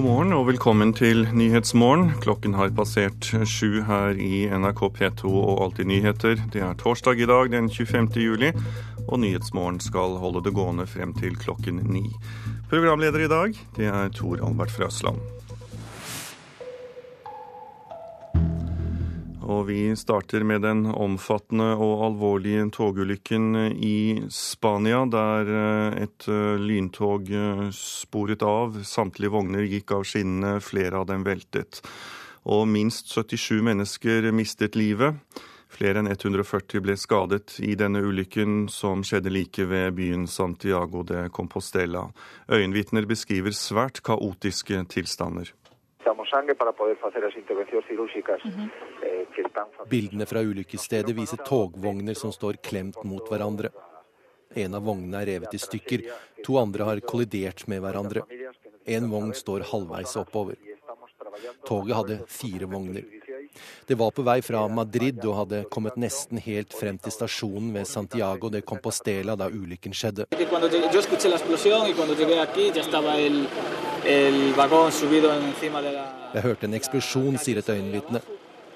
God morgen og velkommen til Nyhetsmorgen. Klokken har passert sju her i NRK P2 og Alltid nyheter. Det er torsdag i dag, den 25. juli, og Nyhetsmorgen skal holde det gående frem til klokken ni. Programleder i dag, det er Tor Albert Frøsland. Og vi starter med den omfattende og alvorlige togulykken i Spania, der eh, et eh, lyntog eh, sporet av. Samtlige vogner gikk av skinnene, flere av dem veltet. Og minst 77 mennesker mistet livet. Flere enn 140 ble skadet i denne ulykken, som skjedde like ved byen Santiago de Compostela. Øyenvitner beskriver svært kaotiske tilstander sangre para poder hacer las intervenciones quirúrgicas eh, que están Bildene fra ulykkesstedet viser togvogner som står klemt mot hverandre. En av vognene er revet i stykker, to andre har kollidert med hverandre. En vogn står halvveis oppover. Toget hadde fire vogner. Det var på vei fra Madrid og hadde kommet nesten helt frem til stasjonen ved Santiago de Compostela da ulykken skjedde. Jeg hørte en eksplosjon, sier et øyenvitne.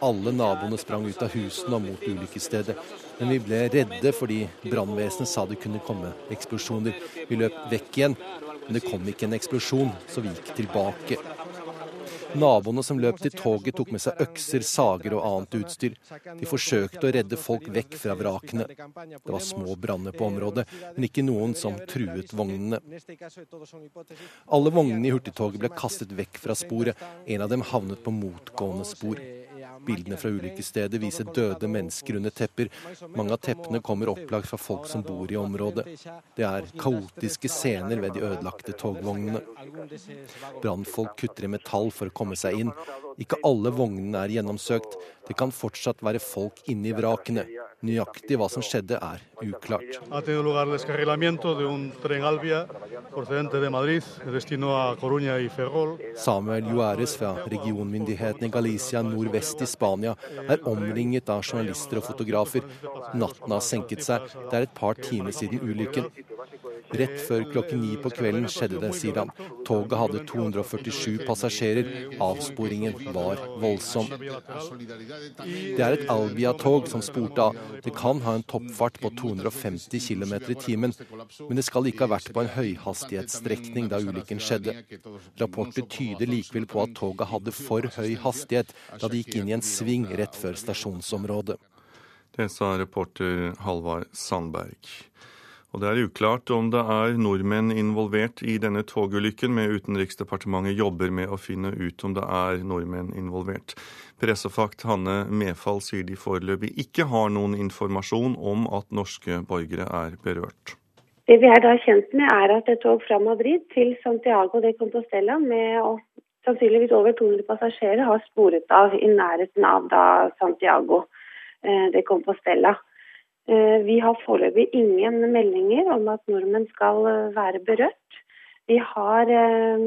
Alle naboene sprang ut av husene og mot ulykkesstedet. Men vi ble redde fordi brannvesenet sa det kunne komme eksplosjoner. Vi løp vekk igjen, men det kom ikke en eksplosjon, så vi gikk tilbake. Naboene som løp til toget, tok med seg økser, sager og annet utstyr. De forsøkte å redde folk vekk fra vrakene. Det var små branner på området, men ikke noen som truet vognene. Alle vognene i hurtigtoget ble kastet vekk fra sporet. En av dem havnet på motgående spor. Bildene fra ulykkesstedet viser døde mennesker under tepper. Mange av teppene kommer opplagt fra folk som bor i området. Det er kaotiske scener ved de ødelagte togvognene. Brannfolk kutter i metall for å komme seg inn. Ikke alle vognene er gjennomsøkt. Det kan fortsatt være folk inni vrakene. Nøyaktig hva som skjedde, er uklart. Samuel Juárez fra regionmyndighetene i Galicia nordvest i Spania er omringet av journalister og fotografer. Natten har senket seg. Det er et par timer siden ulykken. Rett før klokken ni på kvelden skjedde det, sier han. Toget hadde 247 passasjerer. Avsporingen var voldsom. Det er et Albia-tog som spurte av. Det kan ha en toppfart på 250 km i timen, men det skal ikke ha vært på en høyhastighetsstrekning da ulykken skjedde. Rapporter tyder likevel på at toget hadde for høy hastighet da det gikk inn i en sving rett før stasjonsområdet. Det sa reporter Halvard Sandberg. Og Det er uklart om det er nordmenn involvert i denne togulykken, med Utenriksdepartementet jobber med å finne ut om det er nordmenn involvert. Pressefakt Hanne Mefall sier de foreløpig ikke har noen informasjon om at norske borgere er berørt. Det vi er da kjent med, er at et tog fra Madrid til Santiago de Compostela med sannsynligvis over 200 passasjerer har sporet av i nærheten av da Santiago eh, de Compostela. Eh, vi har foreløpig ingen meldinger om at nordmenn skal eh, være berørt. Vi har eh,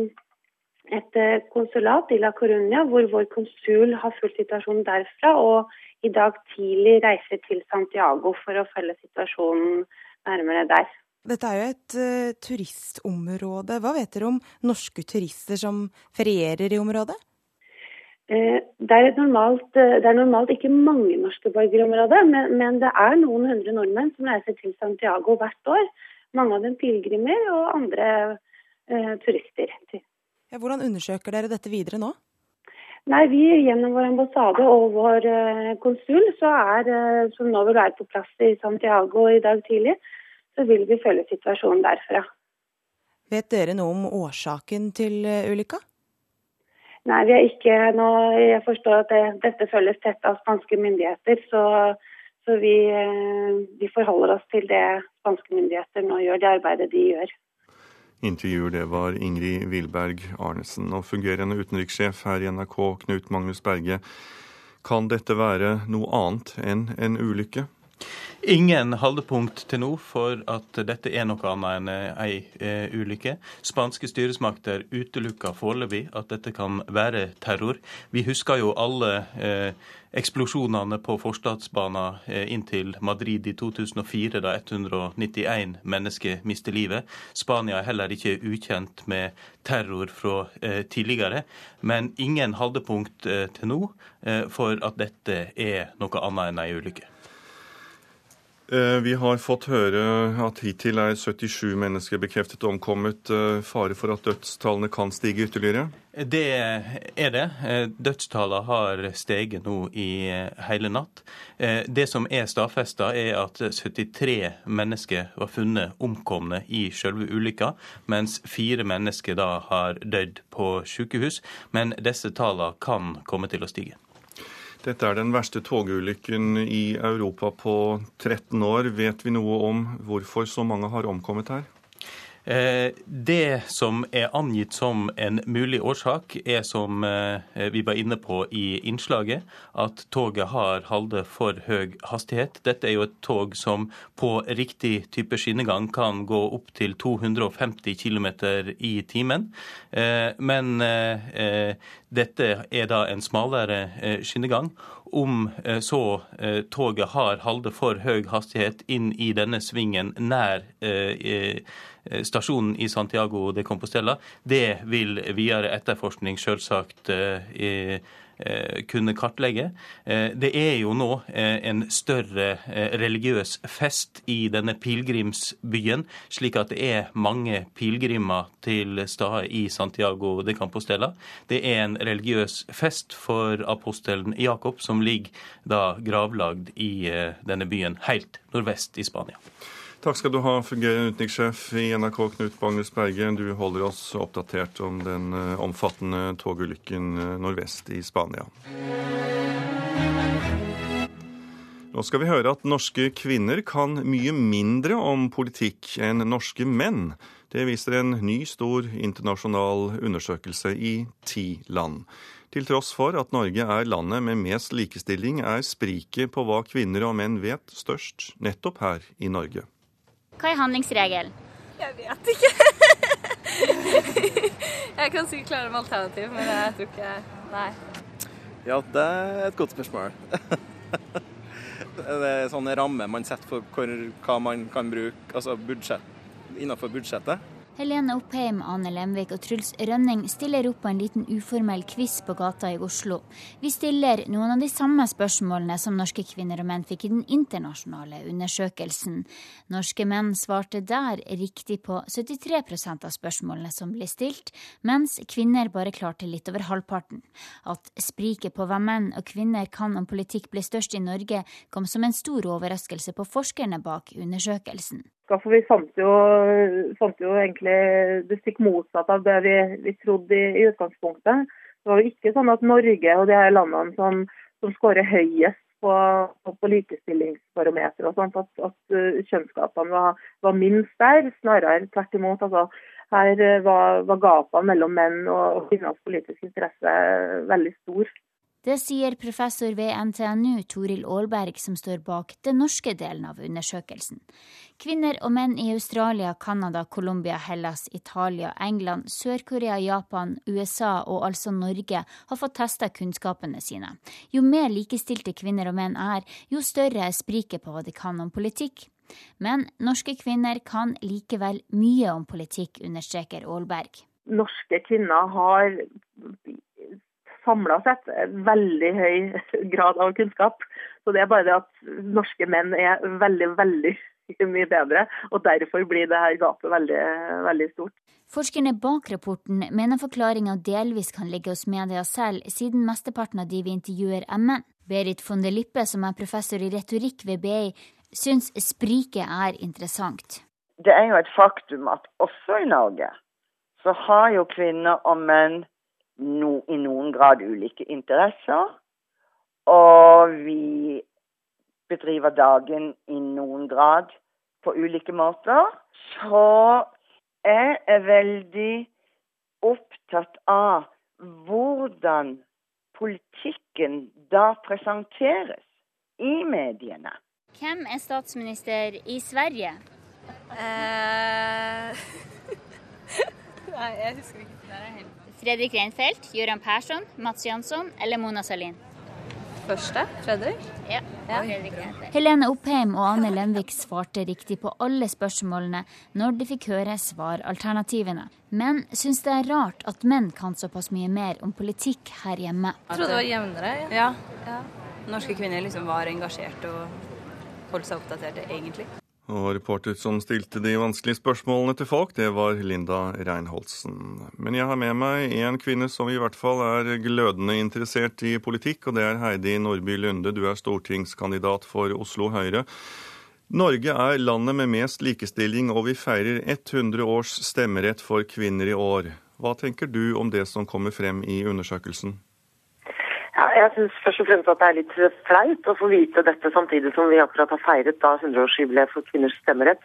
et konsulat i La Coruña hvor vår konsul har fulgt situasjonen derfra, og i dag tidlig reiser til Santiago for å følge situasjonen nærmere der. Dette er jo et uh, turistområde. Hva vet dere om norske turister som ferierer i området? Eh, det er, normalt, eh, det er, normalt, ikke mange norske borgere i området, men, men, det er noen hundre nordmenn som reiser til Santiago hvert år. Mange av dem pilegrimer og andre eh, turister. Ja, hvordan undersøker dere dette videre nå? Nei, vi Gjennom vår ambassade og vår eh, konsul, så er, eh, som nå vil være på plass i Santiago i dag tidlig, så vil vi følge situasjonen derfra. Vet dere noe om årsaken til ulykka? Nei, vi er ikke nå, Jeg forstår at det, dette følges tett av spanske myndigheter. Så, så vi, eh, vi, forholder oss til det spanske myndigheter nå gjør, det arbeidet de gjør. Intervjuer det var Ingrid Wilberg Arnesen. Og fungerende utenrikssjef her i NRK, Knut Magnus Berge. Kan dette være noe annet enn en ulykke? Ingen holdepunkt til nå for at dette er noe annet enn ei eh, ulykke. Spanske styresmakter utelukker foreløpig at dette kan være terror. Vi husker jo alle eh, eksplosjonene på forstadsbanen inntil inn til Madrid i 2004, da 191 mennesker mistet livet. Spania er heller ikke ukjent med terror fra eh, tidligere. Men ingen holdepunkt eh, til nå eh, for at dette er noe annet enn ei ulykke. Eh, vi har fått høre at hittil er 77 mennesker bekreftet omkommet. Eh, fare for at dødstallene kan stige ytterligere? Det er det. Eh, dødstallene har steget nå i hele natt. Det som er stadfesta, er at 73 mennesker var funnet omkomne i selve ulykka, mens fire mennesker da har dødd på sykehus. Men disse tallene kan komme til å stige. Dette er den verste togulykken i Europa på 13 år. Vet vi noe om hvorfor så mange har omkommet her? Eh, det som er angitt som en mulig årsak, er som eh, vi var inne på i innslaget, at toget har holdt for høy hastighet. Dette er jo et tog som på riktig type skinnegang kan gå opp til 250 km i timen. Eh, men dette er da en smalere skinnegang. Om så toget har holdt for høy hastighet inn i denne svingen nær Eh, stasjonen i Santiago de Compostela. Det vil videre etterforskning selvsagt eh, eh, kunne kartlegge. Det er jo nå en større religiøs fest i denne pilegrimsbyen, slik at det er mange pilegrimer til stede i Santiago de Campostela. Det er en religiøs fest for apostelen Jakob, som ligger da gravlagd i denne byen, helt nordvest i Spania. Takk skal du ha, fungerende utenrikssjef i NRK Knut Bangles Berge. Du holder oss oppdatert om den eh, omfattende togulykken eh, nordvest i Spania. Nå skal vi høre at norske kvinner kan mye mindre om politikk enn norske menn. Det viser en ny, stor internasjonal undersøkelse i ti land. Til tross for at Norge er landet med mest likestilling, er spriket på hva kvinner og menn vet, størst nettopp her i Norge. Hva er handlingsregelen? Jeg vet ikke. jeg kan sikkert klare med alternativ, men jeg tror ikke Nei. Ja, det er et godt spørsmål. det er sånne rammer man setter for hvor, hva man kan bruke, altså budsjett, innenfor budsjettet. Helene Oppheim, Ane Lemvik og Truls Rønning stiller opp på en liten uformell quiz på gata i Oslo. Vi stiller noen av de samme spørsmålene som norske kvinner og menn fikk i den internasjonale undersøkelsen. Norske menn svarte der riktig på 73% av spørsmålene som ble stilt, mens kvinner bare klarte litt over halvparten. At spriket på hva menn og kvinner kan om politikk ble størst i Norge, kom som en stor overraskelse på forskerne bak undersøkelsen. For vi fant jo, fant jo egentlig det stikk motsatt av det vi, vi trodde i, i, utgangspunktet. Det var jo ikke sånn at Norge og de her landene som, som skårer høyest på, på likestillingsbarometer og at, at uh, kjønnsgapene var, var, minst der. Snarere tvert imot. Altså, her uh, var, var gapene mellom menn og, kvinners politiske interesse veldig stor. Det sier professor ved NTNU Toril Aalberg, som står bak den norske delen av undersøkelsen. Kvinner og menn i Australia, Canada, Colombia, Hellas, Italia, England, Sør-Korea, Japan, USA og altså Norge har fått testa kunnskapene sine. Jo mer likestilte kvinner og menn er, jo større er spriket på hva de kan om politikk. Men norske kvinner kan likevel mye om politikk, understreker Aalberg. Norske kvinner har samla sett veldig høy grad av kunnskap. Så det er bare det at norske menn er veldig, veldig mye bedre. Og derfor blir det her gapet veldig, veldig stort. Forskerne bak rapporten mener forklaringa delvis kan ligge hos media selv, siden mesteparten av de vi intervjuer er menn. Berit von der Lippe, som er professor i retorikk ved BI, syns spriket er interessant. Det er jo et faktum at også i Norge så har jo kvinner og menn no, i noen grad ulike interesser. Og vi bedriver dagen i noen grad på ulike måter. Så jeg er veldig opptatt av hvordan politikken da presenteres i mediene. Hvem er statsminister i Sverige? Eh... Nei, jeg husker ikke. Fredrik Reinfeldt, Gøran Persson, Mats Jansson eller Mona Salin? Første? Fredrik? Ja. ja. Fredrik Reinfeldt. Helene Oppheim og Anne Lemvik svarte riktig på alle spørsmålene når de fikk høre svaralternativene. Men syns det er rart at menn kan såpass mye mer om politikk her hjemme. Jeg trodde det var jevnere. Ja. ja. Norske kvinner liksom var engasjert og holdt seg oppdaterte, egentlig. Og reporter som stilte de vanskelige spørsmålene til folk, det var Linda Reinholdsen. Men jeg har med meg en kvinne som i hvert fall er glødende interessert i politikk, og det er Heidi Nordby Lunde. Du er stortingskandidat for Oslo Høyre. Norge er landet med mest likestilling, og vi feirer 100 års stemmerett for kvinner i år. Hva tenker du om det som kommer frem i undersøkelsen? Ja, jeg syns først og fremst at det er litt flaut å få vite dette samtidig som vi akkurat har feiret da 100-årsjubileet for kvinners stemmerett.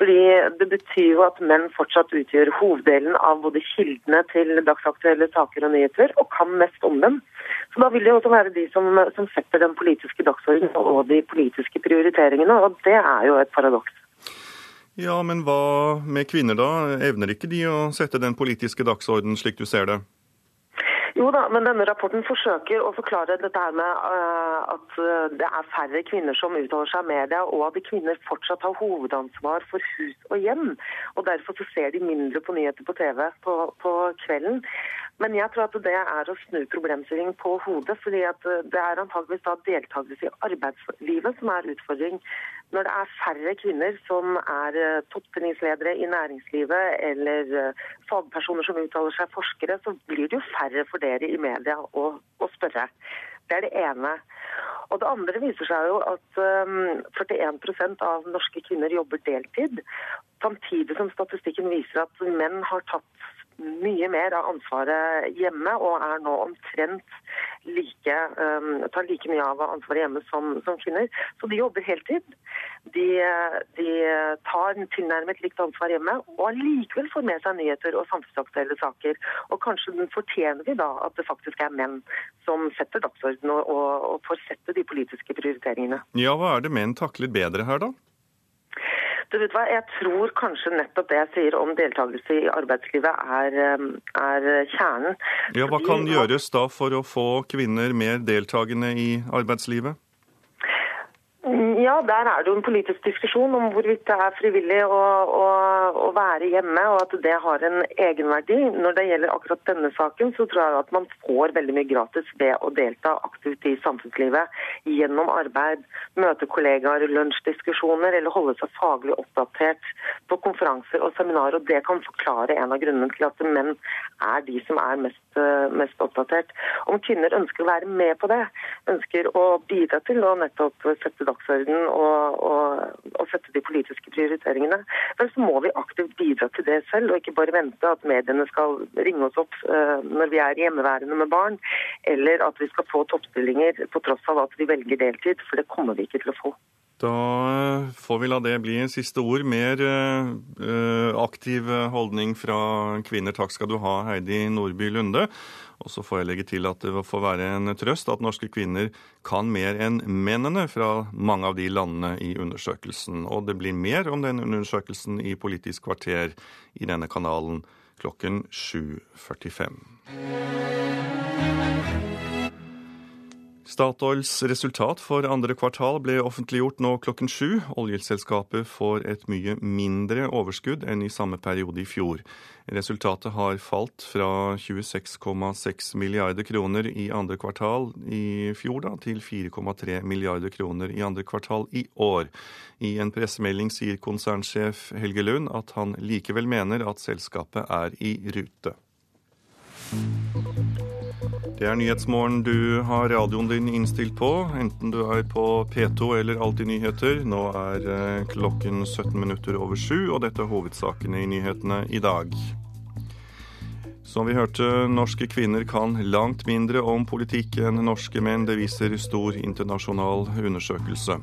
Fordi det betyr jo at menn fortsatt utgjør hoveddelen av både kildene til dagsaktuelle saker og nyheter, og kan mest om dem. Så da vil det jo også være de som, som setter den politiske dagsordenen og de politiske prioriteringene, og det er jo et paradoks. Ja, men hva med kvinner da? Evner ikke de å sette den politiske dagsordenen slik du ser det? Jo da, men denne rapporten forsøker å forklare dette her med uh, at eh, det er færre kvinner som uttaler seg i media, og at kvinner fortsatt har hovedansvar for hus og hjem. Og Derfor så ser de mindre på nyheter på TV på, på kvelden. Men jeg tror at det er å snu problemstillingen på hodet. fordi eh, det er antageligvis da deltakelse i arbeidslivet som er utfordring. Når det er færre kvinner som er toppfinningsledere i næringslivet eller eh, fagpersoner som uttaler seg forskere, så blir det jo færre for dere i media å, å spørre. Det er det ene. Og Det andre viser seg jo at um, 41% av norske kvinner jobber deltid. Samtidig som statistikken viser at menn har tatt mye mer av ansvaret hjemme, og er nå omtrent like, um, tar like mye av ansvaret hjemme som, som, kvinner. Så de jobber heltid. De, de tar tilnærmet likt ansvar hjemme, og allikevel får med seg nyheter og samfunnsaktuelle saker. Og kanskje fortjener vi da at det faktisk er menn som setter dagsordenen og, og, og får sette de politiske prioriteringene. Ja, hva er det menn takler bedre her, da? Du vet hva, Jeg tror kanskje nettopp det jeg sier om deltakelse i arbeidslivet er, um, er kjernen. Ja, Hva kan gjøres da for å få kvinner mer deltakende i arbeidslivet? Der er det jo en politisk diskusjon om hvorvidt det er frivillig å, å, å, være hjemme, og at det har en egenverdi. Når det gjelder akkurat denne saken, så tror jeg at man får veldig mye gratis ved å delta aktivt i samfunnslivet gjennom arbeid, møte kollegaer, lunsjdiskusjoner eller holde seg faglig oppdatert på konferanser og seminarer. og Det kan forklare en av grunnene til at menn er de som er mest, mest oppdatert. Om kvinner ønsker å være med på det, ønsker å bidra til å nettopp sette dagsorden og, og, og, sette de politiske prioriteringene. Men så må vi aktivt bidra til det selv, og ikke bare vente at mediene skal ringe oss opp uh, når vi er hjemmeværende med barn, eller at vi skal få toppstillinger på tross av at vi velger deltid, for det kommer vi ikke til å få. Da får vi la det bli siste ord. Mer uh, aktiv holdning fra kvinner. Takk skal du ha, Heidi Nordby Lunde. Og så får jeg legge til at det får være en trøst at norske kvinner kan mer enn mennene fra mange av de landene i undersøkelsen. Og det blir mer om den undersøkelsen i Politisk kvarter i denne kanalen klokken 7.45. Statoils resultat for andre kvartal ble offentliggjort nå klokken sju. Oljeselskapet får et mye mindre overskudd enn i samme periode i fjor. Resultatet har falt fra 26,6 milliarder kroner i andre kvartal i fjor da, til 4,3 milliarder kroner i andre kvartal i år. I en pressemelding sier konsernsjef Helge Lund at han likevel mener at selskapet er i rute. Det er Nyhetsmorgen du har radioen din innstilt på, enten du er på P2 eller Alltid nyheter. Nå er eh, klokken 17 minutter over sju, og dette er hovedsakene i nyhetene i dag. Som vi hørte, norske kvinner kan langt mindre om politikk enn norske menn. Det viser stor internasjonal undersøkelse.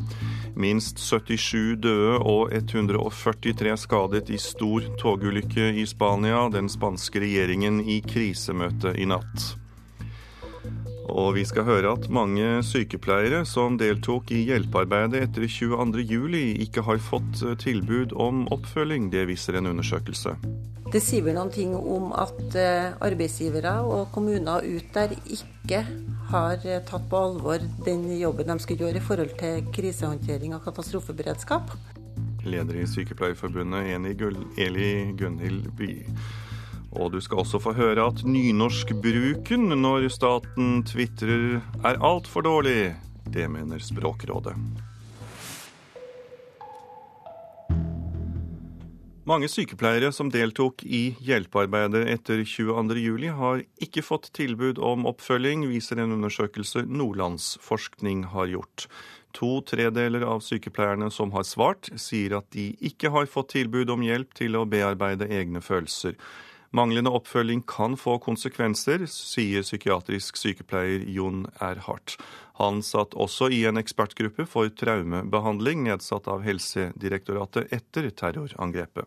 Minst 77 døde og 143 skadet i stor togulykke i Spania. Den spanske regjeringen i krisemøte i natt. Og vi skal høre at mange sykepleiere som deltok i hjelpearbeidet etter 22.07, ikke har fått eh, tilbud om oppfølging. Det viser en undersøkelse. Det sier vel noen ting om at eh, arbeidsgivere og kommuner ut der ikke har eh, tatt på alvor den jobben de skal gjøre i forhold til krisehåndtering og katastrofeberedskap. Leder i Sykepleierforbundet, Eli Gunhild Bye. Og du skal også få høre at nynorskbruken når staten tvitrer er altfor dårlig. Det mener Språkrådet. Mange sykepleiere som deltok i hjelpearbeidet etter 22.07, har ikke fått tilbud om oppfølging, viser en undersøkelse Nordlandsforskning har gjort. To tredeler av sykepleierne som har svart, sier at de ikke har fått tilbud om hjelp til å bearbeide egne følelser. Manglende oppfølging kan få konsekvenser, sier psykiatrisk sykepleier Jon Erhardt. Han satt også i en ekspertgruppe for traumebehandling nedsatt av Helsedirektoratet etter terrorangrepet.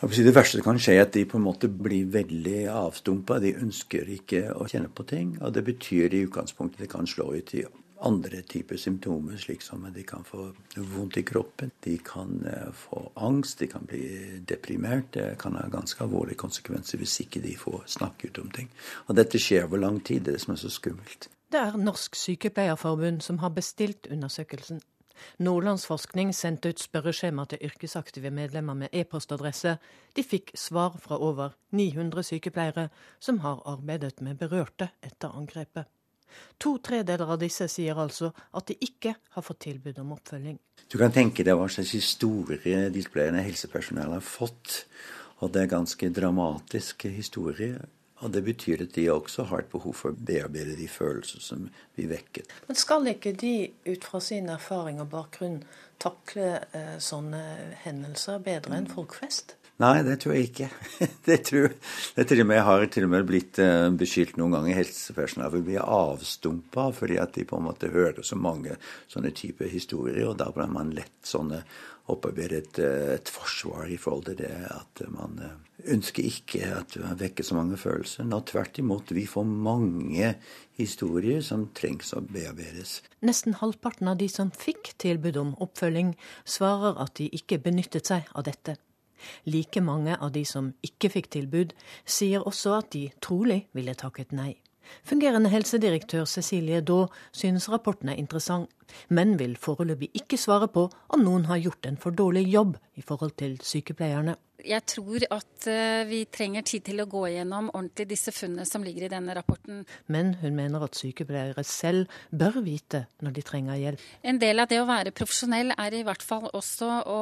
Det verste som kan skje, er at de på en måte blir veldig avstumpa. De ønsker ikke å kjenne på ting. Og det betyr i utgangspunktet det kan slå ut i andre typer symptomer, slik som de kan få vondt i kroppen, de kan eh, få angst, de kan bli deprimert. Det kan ha ganske alvorlige konsekvenser hvis ikke de får snakke ut om ting. Og dette skjer over lang tid, det er det som er så skummelt. Det er Norsk Sykepleierforbund som har bestilt undersøkelsen. Nordlandsforskning sendte ut spørreskjema til yrkesaktive medlemmer med e-postadresse. De fikk svar fra over 900 sykepleiere som har arbeidet med berørte etter angrepet. To tredeler av disse sier altså at de ikke har fått tilbud om oppfølging. Du kan tenke deg hva slags historie displayene helsepersonell har fått. Og det er ganske dramatisk historie. Og det betyr at de også har et behov for å bearbeide de følelser som vi vekket. Men skal ikke de ut fra sin erfaring og bakgrunn takle eh, sånne hendelser bedre enn folk flest? Nei, det tror jeg ikke. Det tror, det til og med, har til og med blitt uh, beskyldt noen ganger helsepersonell for å bli avstumpa fordi at de på en måte hører så mange sånne typer historier, og da blir man lett sånne opparbeidet et, eh, et, forsvar i forhold til det at man ønsker ikke at man vekker så mange følelser. Nå tvert imot, vi får mange historier som trengs å bearbeides. Nesten halvparten av de som fikk tilbud om oppfølging, svarer at de ikke benyttet seg av dette. Like mange av de som ikke fikk tilbud, sier også at de trolig ville takket nei. Fungerende helsedirektør Cecilie Daa synes rapporten er interessant, men vil foreløpig ikke svare på om noen har gjort en for dårlig jobb i forhold til sykepleierne jeg tror at eh, vi trenger tid til å gå gjennom ordentlig disse funnene som ligger i denne rapporten. Men hun mener at sykepleiere selv bør vite når de trenger hjelp. En del av det å være profesjonell er i hvert fall også å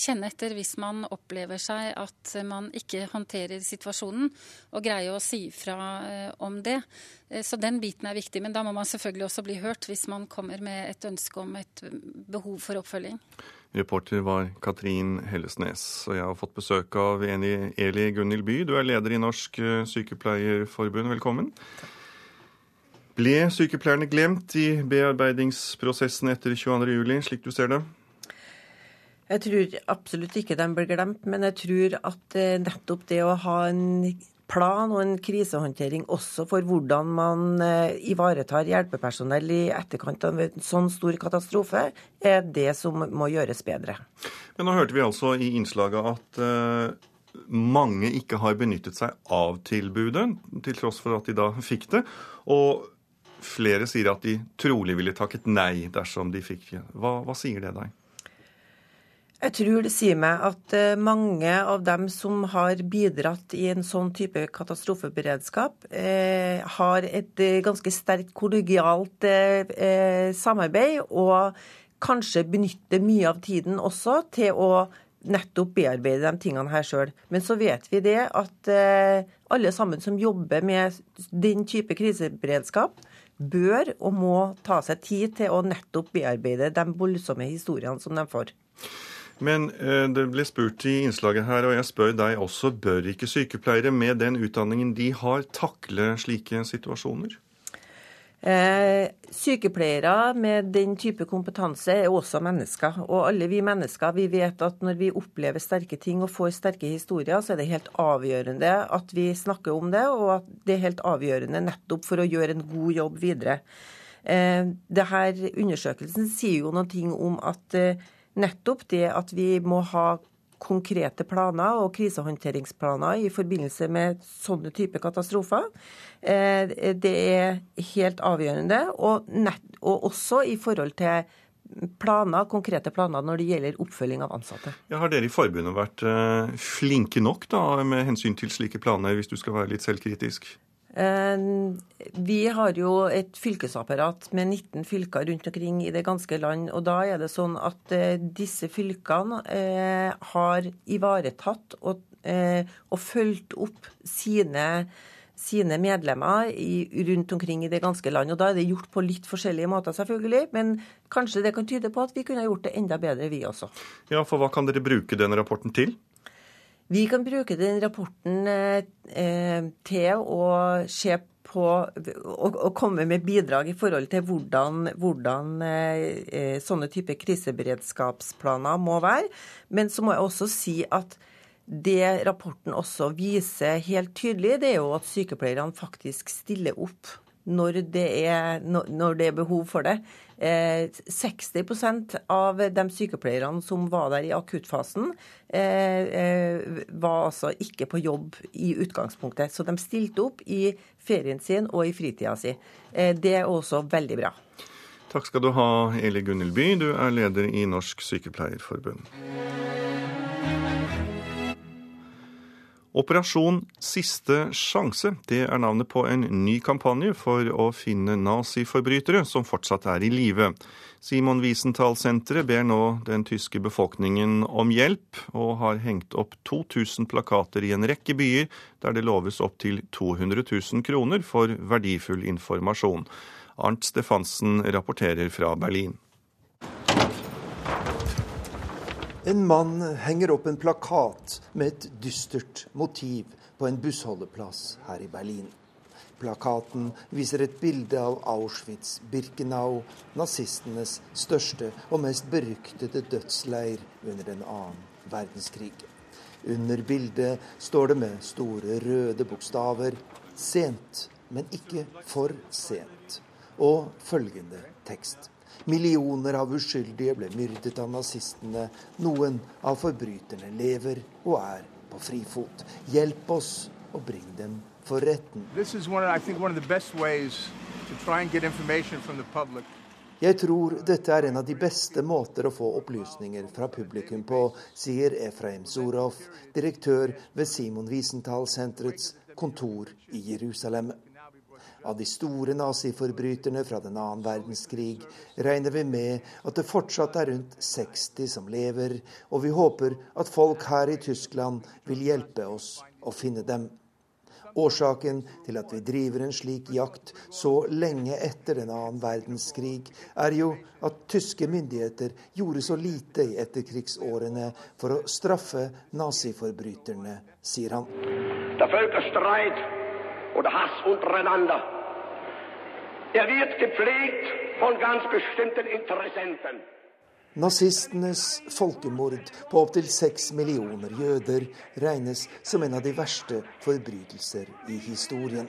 kjenne etter hvis man opplever seg at man ikke håndterer situasjonen, og greie å si fra eh, om det. Eh, så den biten er viktig. Men da må man selvfølgelig også bli hørt hvis man kommer med et ønske om et behov for oppfølging. Reporter var Katrin Hellesnes. Og jeg har fått besøk av Eli Gunhild By. Du er leder i Norsk eh, Sykepleierforbund. Velkommen. Ble sykepleierne glemt i bearbeidingsprosessen etter 22.07, slik du ser det? Jeg tror absolutt ikke de ble glemt, men jeg tror at eh, nettopp det å ha en plan og en krisehåndtering også for hvordan man eh, ivaretar hjelpepersonell i etterkant av en sånn stor katastrofe, er det som må gjøres bedre. Men nå hørte vi altså i innslaget at uh, mange ikke har benyttet seg av tilbudet, til tross for at de da fikk det. Og flere sier at de trolig ville takket nei dersom de fikk det. Hva, hva sier det deg? Jeg tror det sier meg at eh, mange av dem som har bidratt i en sånn type katastrofeberedskap, eh, har et eh, ganske sterkt kollegialt eh, samarbeid, og kanskje benytter mye av tiden også til å nettopp bearbeide de tingene her sjøl. Men så vet vi det at eh, alle sammen som jobber med den type kriseberedskap, bør og må ta seg tid til å nettopp bearbeide de voldsomme historiene som de får. Men eh, det ble spurt i innslaget her, og jeg spør deg også, bør ikke sykepleiere med den utdanningen de har, takle slike situasjoner? Eh, sykepleiere med den type kompetanse er også mennesker. Og alle vi mennesker vi vet at når vi opplever sterke ting og får sterke historier, så er det helt avgjørende at vi snakker om det, og at det er helt avgjørende nettopp for å gjøre en god jobb videre. Eh, det her Undersøkelsen sier jo noe om at eh, nettopp det at vi må ha konkrete planer og krisehåndteringsplaner i forbindelse med sånne type katastrofer. Eh, det er helt avgjørende. Og, nett, og også i forhold til planer, konkrete planer når det gjelder oppfølging av ansatte. Ja, har dere i forbundet vært eh, flinke nok da, med hensyn til slike planer, hvis du skal være litt selvkritisk? Eh, vi har jo et fylkesapparat med 19 fylker rundt omkring i det ganske land. Og da er det sånn at eh, disse fylkene eh, har ivaretatt og, og fulgt opp sine, sine medlemmer i, rundt omkring i det ganske land. Og da er det gjort på litt forskjellige måter, selvfølgelig. Men kanskje det kan tyde på at vi kunne gjort det enda bedre, vi også. Ja, for hva kan dere bruke denne rapporten til? Vi kan bruke den rapporten eh, til å se på å komme med bidrag i forhold til hvordan, hvordan eh, sånne type kriseberedskapsplaner må være. Men så må jeg også si at det rapporten også viser helt tydelig, det er jo at sykepleierne faktisk stiller opp når det er, når det er behov for det. 60 eh, av de sykepleierne som var der i akuttfasen, eh, eh, var altså ikke på jobb i utgangspunktet. Så de stilte opp i ferien sin og i fritida si. Det er også veldig bra. Takk skal du ha, Eli Gunhild By. Du er leder i Norsk Sykepleierforbund. Operasjon Siste sjanse det er navnet på en ny kampanje for å finne naziforbrytere som fortsatt er i live. Simon Wiesenthal-senteret ber nå den tyske befolkningen om hjelp, og har hengt opp 2000 plakater i en rekke byer der det loves opptil 200 000 kroner for verdifull informasjon. Arnt Stefansen rapporterer fra Berlin. En mann henger opp en plakat med et dystert motiv på en bussholdeplass her i Berlin. Plakaten viser et bilde av Auschwitz-Birkenau, nazistenes største og mest beryktede dødsleir under den annen verdenskrig. Under bildet står det med store røde bokstaver 'Sent, men ikke for sent', og følgende tekst. Millioner av uskyldige ble myrdet av nazistene. Noen av forbryterne lever og er på frifot. Hjelp oss og bring dem for retten. Jeg tror dette er en av de beste måter å få opplysninger fra publikum på, sier Efraim Zorov, direktør ved Simon Wiesenthal-senterets kontor i Jerusalem. Av de store naziforbryterne fra den annen verdenskrig regner vi med at det fortsatt er rundt 60 som lever, og vi håper at folk her i Tyskland vil hjelpe oss å finne dem. Årsaken til at vi driver en slik jakt så lenge etter den annen verdenskrig, er jo at tyske myndigheter gjorde så lite i etterkrigsårene for å straffe naziforbryterne, sier han. Det oder Hass untereinander. Er wird gepflegt von ganz bestimmten Interessenten. Nazistenes folkemord på opptil seks millioner jøder regnes som en av de verste forbrytelser i historien.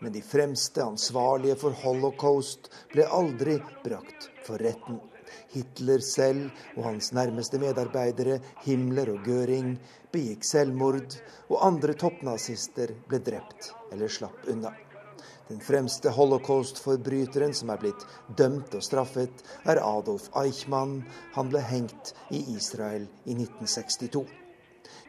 Men de fremste ansvarlige for holocaust ble aldri brakt for retten. Hitler selv og hans nærmeste medarbeidere, Himmler og Göring, begikk selvmord, og andre toppnazister ble drept eller slapp unna. Den fremste holocaust-forbryteren som er blitt dømt og straffet, er Adolf Eichmann. Han ble hengt i Israel i 1962.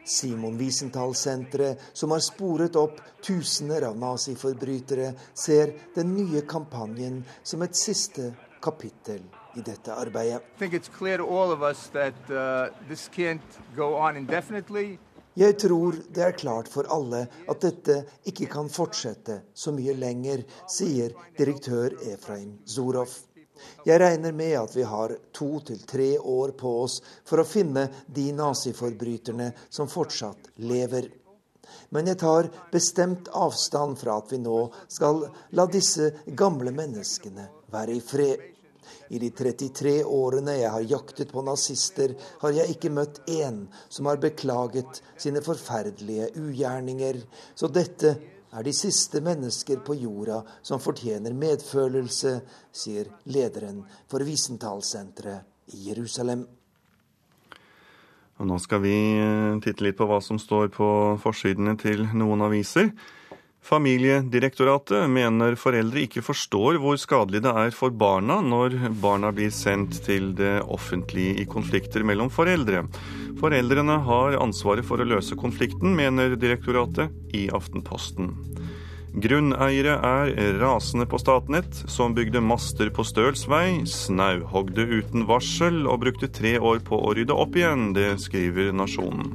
Simon Wiesenthal-senteret, som har sporet opp tusener av naziforbrytere, ser den nye kampanjen som et siste kapittel i dette arbeidet. Jeg tror det er klart for alle at dette ikke kan fortsette så mye lenger, sier direktør Efraim Zorov. Jeg regner med at vi har to til tre år på oss for å finne de naziforbryterne som fortsatt lever. Men jeg tar bestemt avstand fra at vi nå skal la disse gamle menneskene være i fred. I de 33 årene jeg har jaktet på nazister, har jeg ikke møtt én som har beklaget sine forferdelige ugjerninger. Så dette er de siste mennesker på jorda som fortjener medfølelse, sier lederen for Wiesenthal-senteret i Jerusalem. Og nå skal vi eh, titte litt på hva som står på forsidene til noen aviser. Familiedirektoratet mener foreldre ikke forstår hvor skadelig det er for barna når barna blir sendt til det offentlige i konflikter mellom foreldre. Foreldrene har ansvaret for å løse konflikten, mener direktoratet i Aftenposten. Grunneiere er rasende på Statnett, som bygde master på Stølsvei, snauhogde uten varsel og brukte tre år på å rydde opp igjen. Det skriver Nasjonen.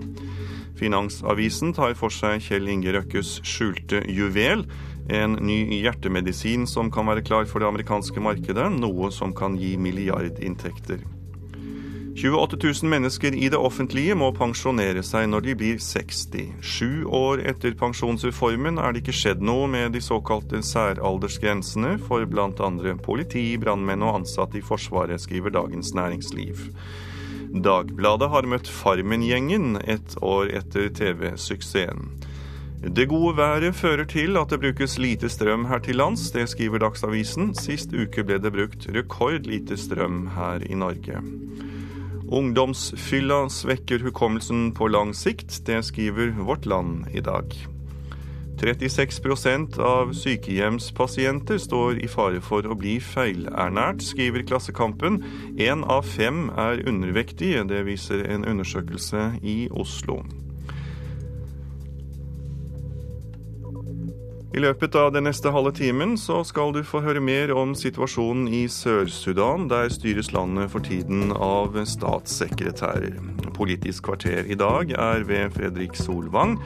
Finansavisen tar for seg Kjell Inge Røkkes skjulte juvel. En ny hjertemedisin som kan være klar for det amerikanske markedet, noe som kan gi milliardinntekter. 28 000 mennesker i det offentlige må pensjonere seg når de blir 60. Sju år etter pensjonsreformen er det ikke skjedd noe med de såkalte særaldersgrensene for bl.a. politi, brannmenn og ansatte i Forsvaret, skriver Dagens Næringsliv. Dagbladet har møtt Farmen-gjengen et år etter TV-suksessen. Det gode været fører til at det brukes lite strøm her til lands, det skriver Dagsavisen. Sist uke ble det brukt rekordlite strøm her i Norge. Ungdomsfylla svekker hukommelsen på lang sikt. Det skriver Vårt Land i dag. 36% av sykehjemspasienter står i fare for å bli feilernært, skriver Klassekampen. Én av fem er undervektige, det viser en undersøkelse i Oslo. I løpet av den neste halve timen så skal du få høre mer om situasjonen i Sør-Sudan. Der styres landet for tiden av statssekretærer. Politisk kvarter i dag er ved Fredrik Solvang.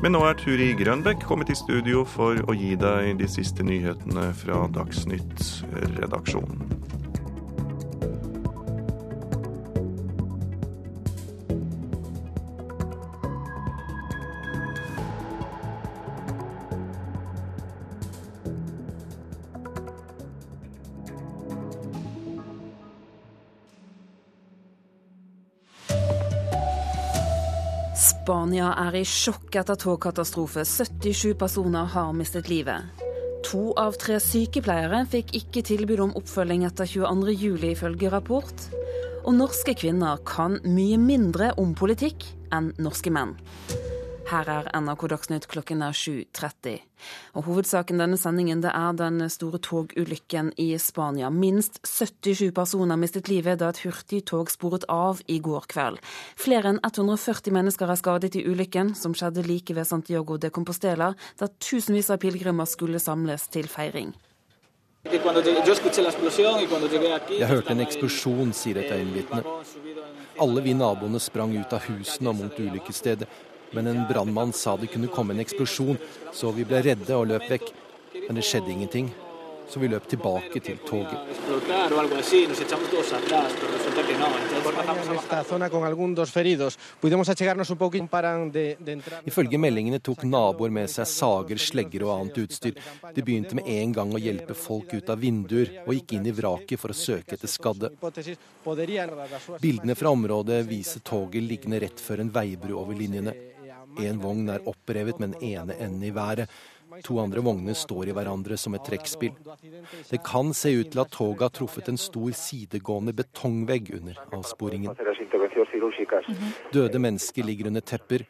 Men nå er Turi Grønbekk kommet i studio for å gi deg de siste nyhetene fra Dagsnytt-redaksjonen. Spania er i sjokk etter togkatastrofe. 77 personer har mistet livet. To av tre sykepleiere fikk ikke tilbud om oppfølging etter 22.07, ifølge rapport. Og norske kvinner kan mye mindre om politikk enn norske menn. Her er NRK Dagsnytt klokken er 7.30. Og Hovedsaken denne sendingen det er den store togulykken i Spania. Minst 77 personer mistet livet da et hurtigtog sporet av i går kveld. Flere enn 140 mennesker er skadet i ulykken, som skjedde like ved Santiago de Compostela, da tusenvis av pilegrimer skulle samles til feiring. Jeg hørte en eksplosjon, sier et øyenvitne. Alle vi naboene sprang ut av husene og mot ulykkesstedet men en brannmann sa det kunne komme en eksplosjon, så vi ble redde og løp vekk. Men det skjedde ingenting, så vi løp tilbake til toget. Ifølge meldingene tok naboer med seg sager, slegger og annet utstyr. De begynte med en gang å hjelpe folk ut av vinduer, og gikk inn i vraket for å søke etter skadde. Bildene fra området viser toget liggende rett før en veibru over linjene. En vogn er opprevet med den ene enden i været. To andre vogner står i hverandre som et trekkspill. Det kan se ut til at toget har truffet en stor sidegående betongvegg under avsporingen. Døde mennesker ligger under tepper.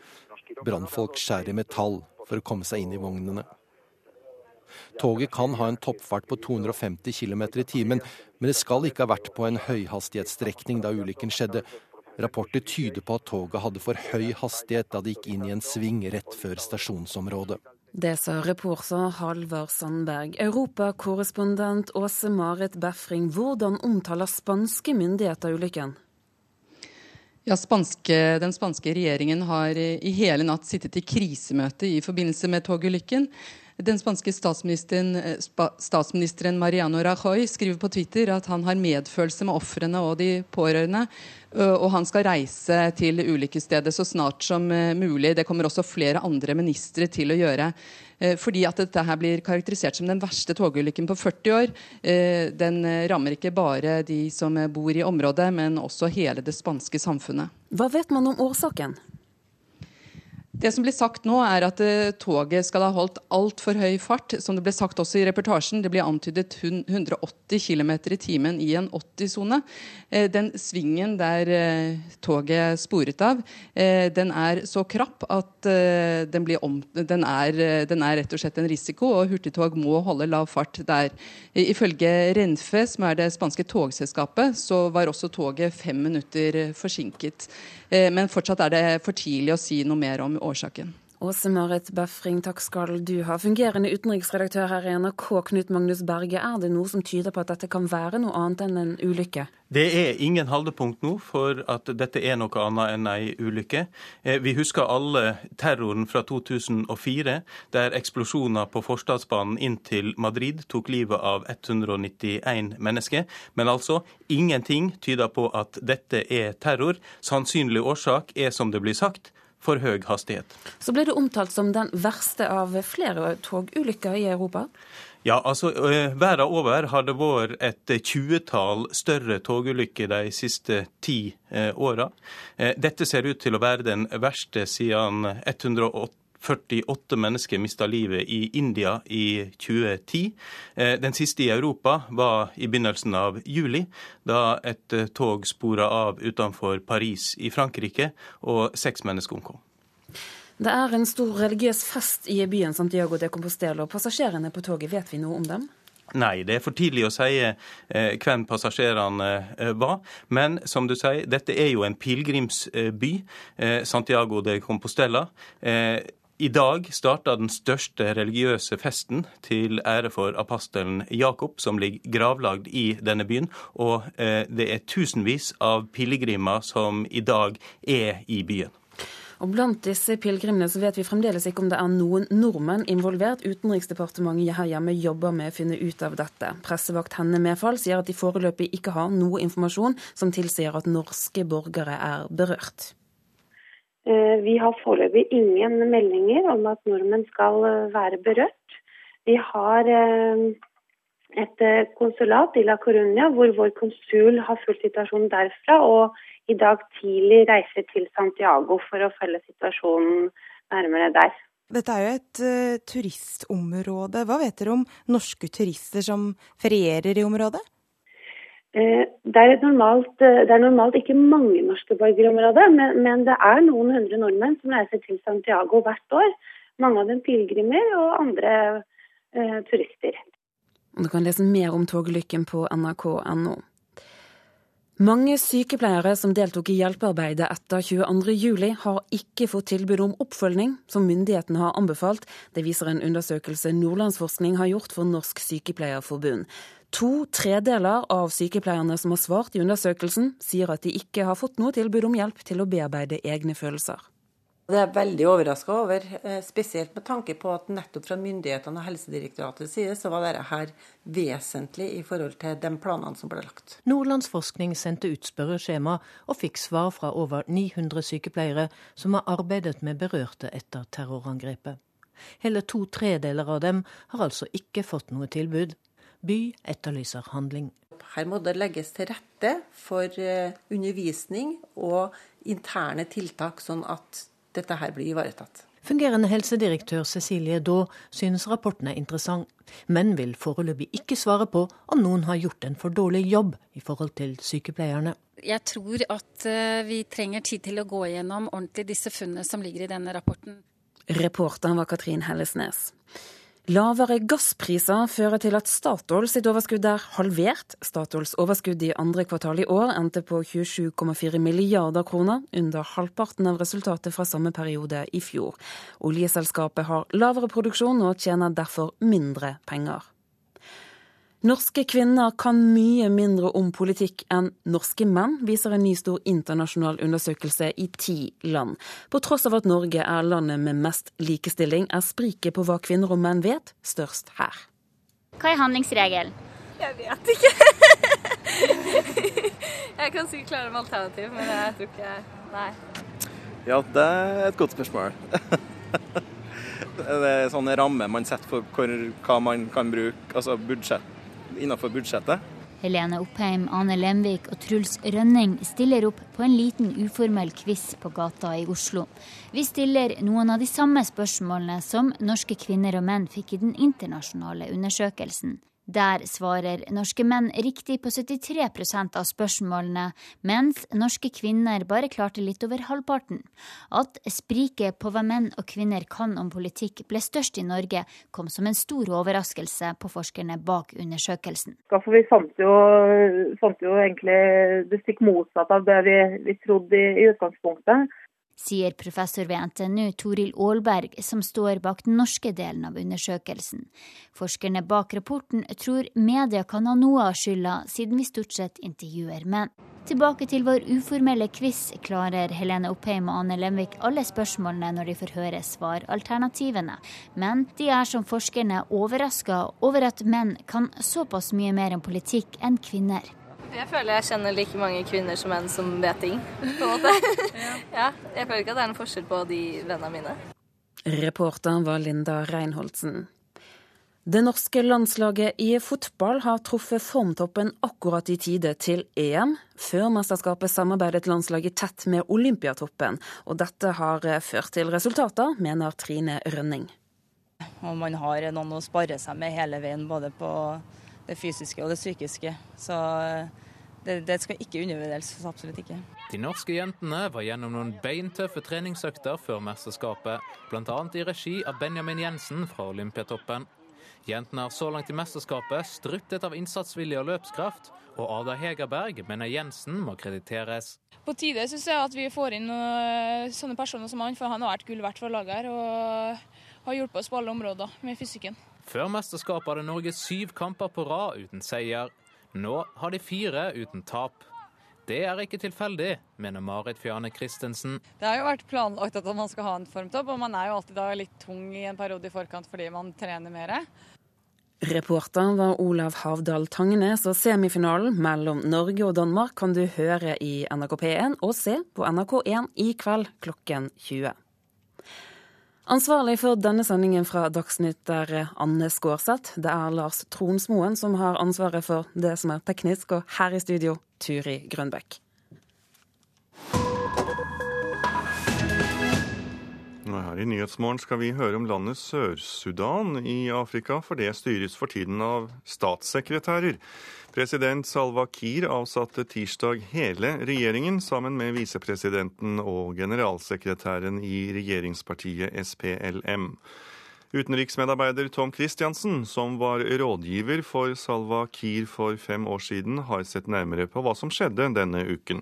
Brannfolk skjærer metall for å komme seg inn i vognene. Toget kan ha en toppfart på 250 km i timen, men det skal ikke ha vært på en høyhastighetsstrekning da ulykken skjedde. Rapporter tyder på at toget hadde for høy hastighet da det gikk inn i en sving rett før stasjonsområdet. Det sa reporter Halvard Sandberg. Europakorrespondent Åse Marit Befring, hvordan omtaler spanske myndigheter ulykken? Ja, spanske, Den spanske regjeringen har i hele natt sittet i krisemøte i forbindelse med togulykken. Den spanske statsministeren, statsministeren Mariano Rajoy skriver på Twitter at han har medfølelse med ofrene og de pårørende. Og han skal reise til ulykkesstedet så snart som mulig. Det kommer også flere andre ministre til å gjøre. Fordi at dette her blir karakterisert som den verste togulykken på 40 år. Den rammer ikke bare de som bor i området, men også hele det spanske samfunnet. Hva vet man om årsaken? Det som blir sagt nå, er at uh, toget skal ha holdt altfor høy fart. Som det ble sagt også i reportasjen, det blir antydet 180 km i timen i en 80-sone. Uh, den svingen der uh, toget sporet av, den er så krapp at den, om, den, er, den, er, rett og slett en risiko, og hurtigtog må holde lav fart der. Ifølge Renfe, som er det spanske togselskapet, så var også toget fem minutter forsinket. Men fortsatt er det for tidlig å si noe mer om årsaken. Åse Marit Befring, takk skal du ha. Fungerende utenriksredaktør her i NRK, Knut Magnus Berge. Er det noe som tyder på at dette kan være noe annet enn en ulykke? Det er ingen holdepunkt nå for at dette er noe annet enn ei ulykke. Eh, vi husker alle terroren fra 2004, der eksplosjoner på forstadsbanen inn til Madrid tok livet av 191 mennesker. Men altså, ingenting tyder på at dette er terror. Sannsynlig årsak er, som det blir sagt, for høy hastighet. Så ble det omtalt som den verste av flere togulykker i Europa? Ja, altså Verden over har det vært et tjuetall større togulykker de siste ti åra. Dette ser ut til å være den verste siden 108 48 mennesker mista livet i India i 2010. Eh, den siste i Europa var i begynnelsen av juli, da et eh, tog spora av utenfor Paris i Frankrike, og seks mennesker omkom. Det er en stor religiøs fest i byen Santiago de Compostela. Passasjerene på toget, vet vi noe om dem? Nei, det er for tidlig å si eh, hvem passasjerene eh, var. Men som du sier, dette er jo en pilegrimsby, eh, Santiago de Compostela. I dag starta den største religiøse festen til ære for apostelen Jakob, som ligger gravlagd i denne byen. Og eh, det er tusenvis av pilegrimer som i dag er i byen. Og Blant disse pilegrimene så vet vi fremdeles ikke om det er noen nordmenn involvert. Utenriksdepartementet her hjemme jobber med å finne ut av dette. Pressevakt Henne Medfall sier at de foreløpig ikke har noe informasjon som tilsier at norske borgere er berørt. Eh, vi har foreløpig ingen meldinger om at nordmenn skal eh, være berørt. Vi har eh, et konsulat i La Coruña hvor vår konsul har fulgt situasjonen derfra, og i dag tidlig reiser til Santiago for å følge situasjonen nærmere der. Dette er jo et uh, turistområde. Hva vet dere om norske turister som ferierer i området? Eh, det er, normalt, eh, det er, normalt, ikke mange norske borgere i området, men, men, det er noen hundre nordmenn som reiser til Santiago hvert år. Mange av dem pilegrimer og andre eh, turister. Du kan lese mer om togulykken på nrk.no. Mange sykepleiere som deltok i hjelpearbeidet etter 22.07, har ikke fått tilbud om oppfølging, som myndighetene har anbefalt. Det viser en undersøkelse Nordlandsforskning har gjort for Norsk Sykepleierforbund. To tredeler av sykepleierne som har svart i undersøkelsen, sier at de ikke har fått noe tilbud om hjelp til å bearbeide egne følelser. Det er jeg veldig overraska over, eh, spesielt med tanke på at nettopp fra myndighetene og Helsedirektoratets side så var dette her vesentlig i forhold til de planene som ble lagt. Nordlandsforskning sendte ut spørreskjema og fikk svar fra over 900 sykepleiere som har arbeidet med berørte etter terrorangrepet. Hele to tredeler av dem har altså ikke fått noe tilbud. By etterlyser handling. Her må det legges til rette for eh, undervisning og interne tiltak, sånn at dette her blir ivaretatt. Fungerende helsedirektør Cecilie Daa synes rapporten er interessant, men vil foreløpig ikke svare på om noen har gjort en for dårlig jobb i forhold til sykepleierne. Jeg tror at eh, vi trenger tid til å gå gjennom ordentlig disse funnene som ligger i denne rapporten. Reporteren var Katrin Hellesnes. Lavere gasspriser fører til at Statoil sitt overskudd er halvert. Statoils overskudd i andre kvartal i år endte på 27,4 milliarder kroner, under halvparten av resultatet fra samme periode i fjor. Oljeselskapet har lavere produksjon og tjener derfor mindre penger. Norske kvinner kan mye mindre om politikk enn norske menn, viser en ny stor internasjonal undersøkelse i ti land. På tross av at Norge er landet med mest likestilling, er spriket på hva kvinner og menn vet, størst her. Hva er handlingsregelen? Jeg vet ikke. jeg kan sikkert klare med alternativ, men jeg tror ikke Nei. Ja, det er et godt spørsmål. det er sånne rammer man setter for hva man kan bruke, altså budsjett innenfor budsjettet. Helene Oppheim, Ane Lemvik og Truls Rønning stiller opp på en liten uformell quiz på gata i Oslo. Vi stiller noen av de samme spørsmålene som norske kvinner og menn fikk i den internasjonale undersøkelsen. Der svarer norske menn riktig på 73% av spørsmålene, mens norske kvinner bare klarte litt over halvparten. At spriket på hva menn og kvinner kan om politikk ble størst i Norge, kom som en stor overraskelse på forskerne bak undersøkelsen. For vi fant jo, fant jo egentlig det stikk motsatte av det vi, vi trodde i, i utgangspunktet sier professor ved NTNU Toril Aalberg, som står bak den norske delen av undersøkelsen. Forskerne bak rapporten tror media kan ha noe av skylda, siden vi stort sett intervjuer menn. Tilbake til vår uformelle quiz klarer Helene Oppheim og Anne Lemvik alle spørsmålene når de får høre svaralternativene. Men de er som forskerne overraska over at menn kan såpass mye mer om politikk enn kvinner. Jeg føler jeg kjenner like mange kvinner som menn som vet ting. på en måte. ja, jeg føler ikke at det er noen forskjell på de vennene mine. Reporteren var Linda Reinholdsen. Det norske landslaget i fotball har truffet formtoppen akkurat i tide til EM. Før mesterskapet samarbeidet landslaget tett med Olympiatoppen, og dette har ført til resultater, mener Trine Rønning. Og man har noen å spare seg med hele veien, både på det fysiske og det psykiske. Så det, det skal ikke undervurderes. Absolutt ikke. De norske jentene var gjennom noen beintøffe treningsøkter før mesterskapet, bl.a. i regi av Benjamin Jensen fra Olympiatoppen. Jentene har så langt i mesterskapet struttet av innsatsvilje og løpskraft, og Ada Hegerberg mener Jensen må krediteres. På tide syns jeg at vi får inn sånne personer som han, for han har vært gull verdt for laget her. Og har hjulpet oss på alle områder med fysikken. Før mesterskapet hadde Norge syv kamper på rad uten seier. Nå har de fire uten tap. Det er ikke tilfeldig, mener Marit Fjane Christensen. Det har jo vært planlagt at man skal ha en formtopp, og man er jo alltid da litt tung i en periode i forkant fordi man trener mer. Reporter var Olav Havdal Tangenes, og semifinalen mellom Norge og Danmark kan du høre i NRK P1 og se på NRK1 i kveld klokken 20. Ansvarlig for denne sendingen fra Dagsnytt er Anne Skårseth. Det er Lars Tronsmoen som har ansvaret for det som er teknisk, og her i studio Turi Grønbekk. Her i Nyhetsmorgen skal vi høre om landet Sør-Sudan i Afrika, for det styres for tiden av statssekretærer. President Salva Kiir avsatte tirsdag hele regjeringen sammen med visepresidenten og generalsekretæren i regjeringspartiet SPLM. Utenriksmedarbeider Tom Christiansen, som var rådgiver for Salva Kiir for fem år siden, har sett nærmere på hva som skjedde denne uken.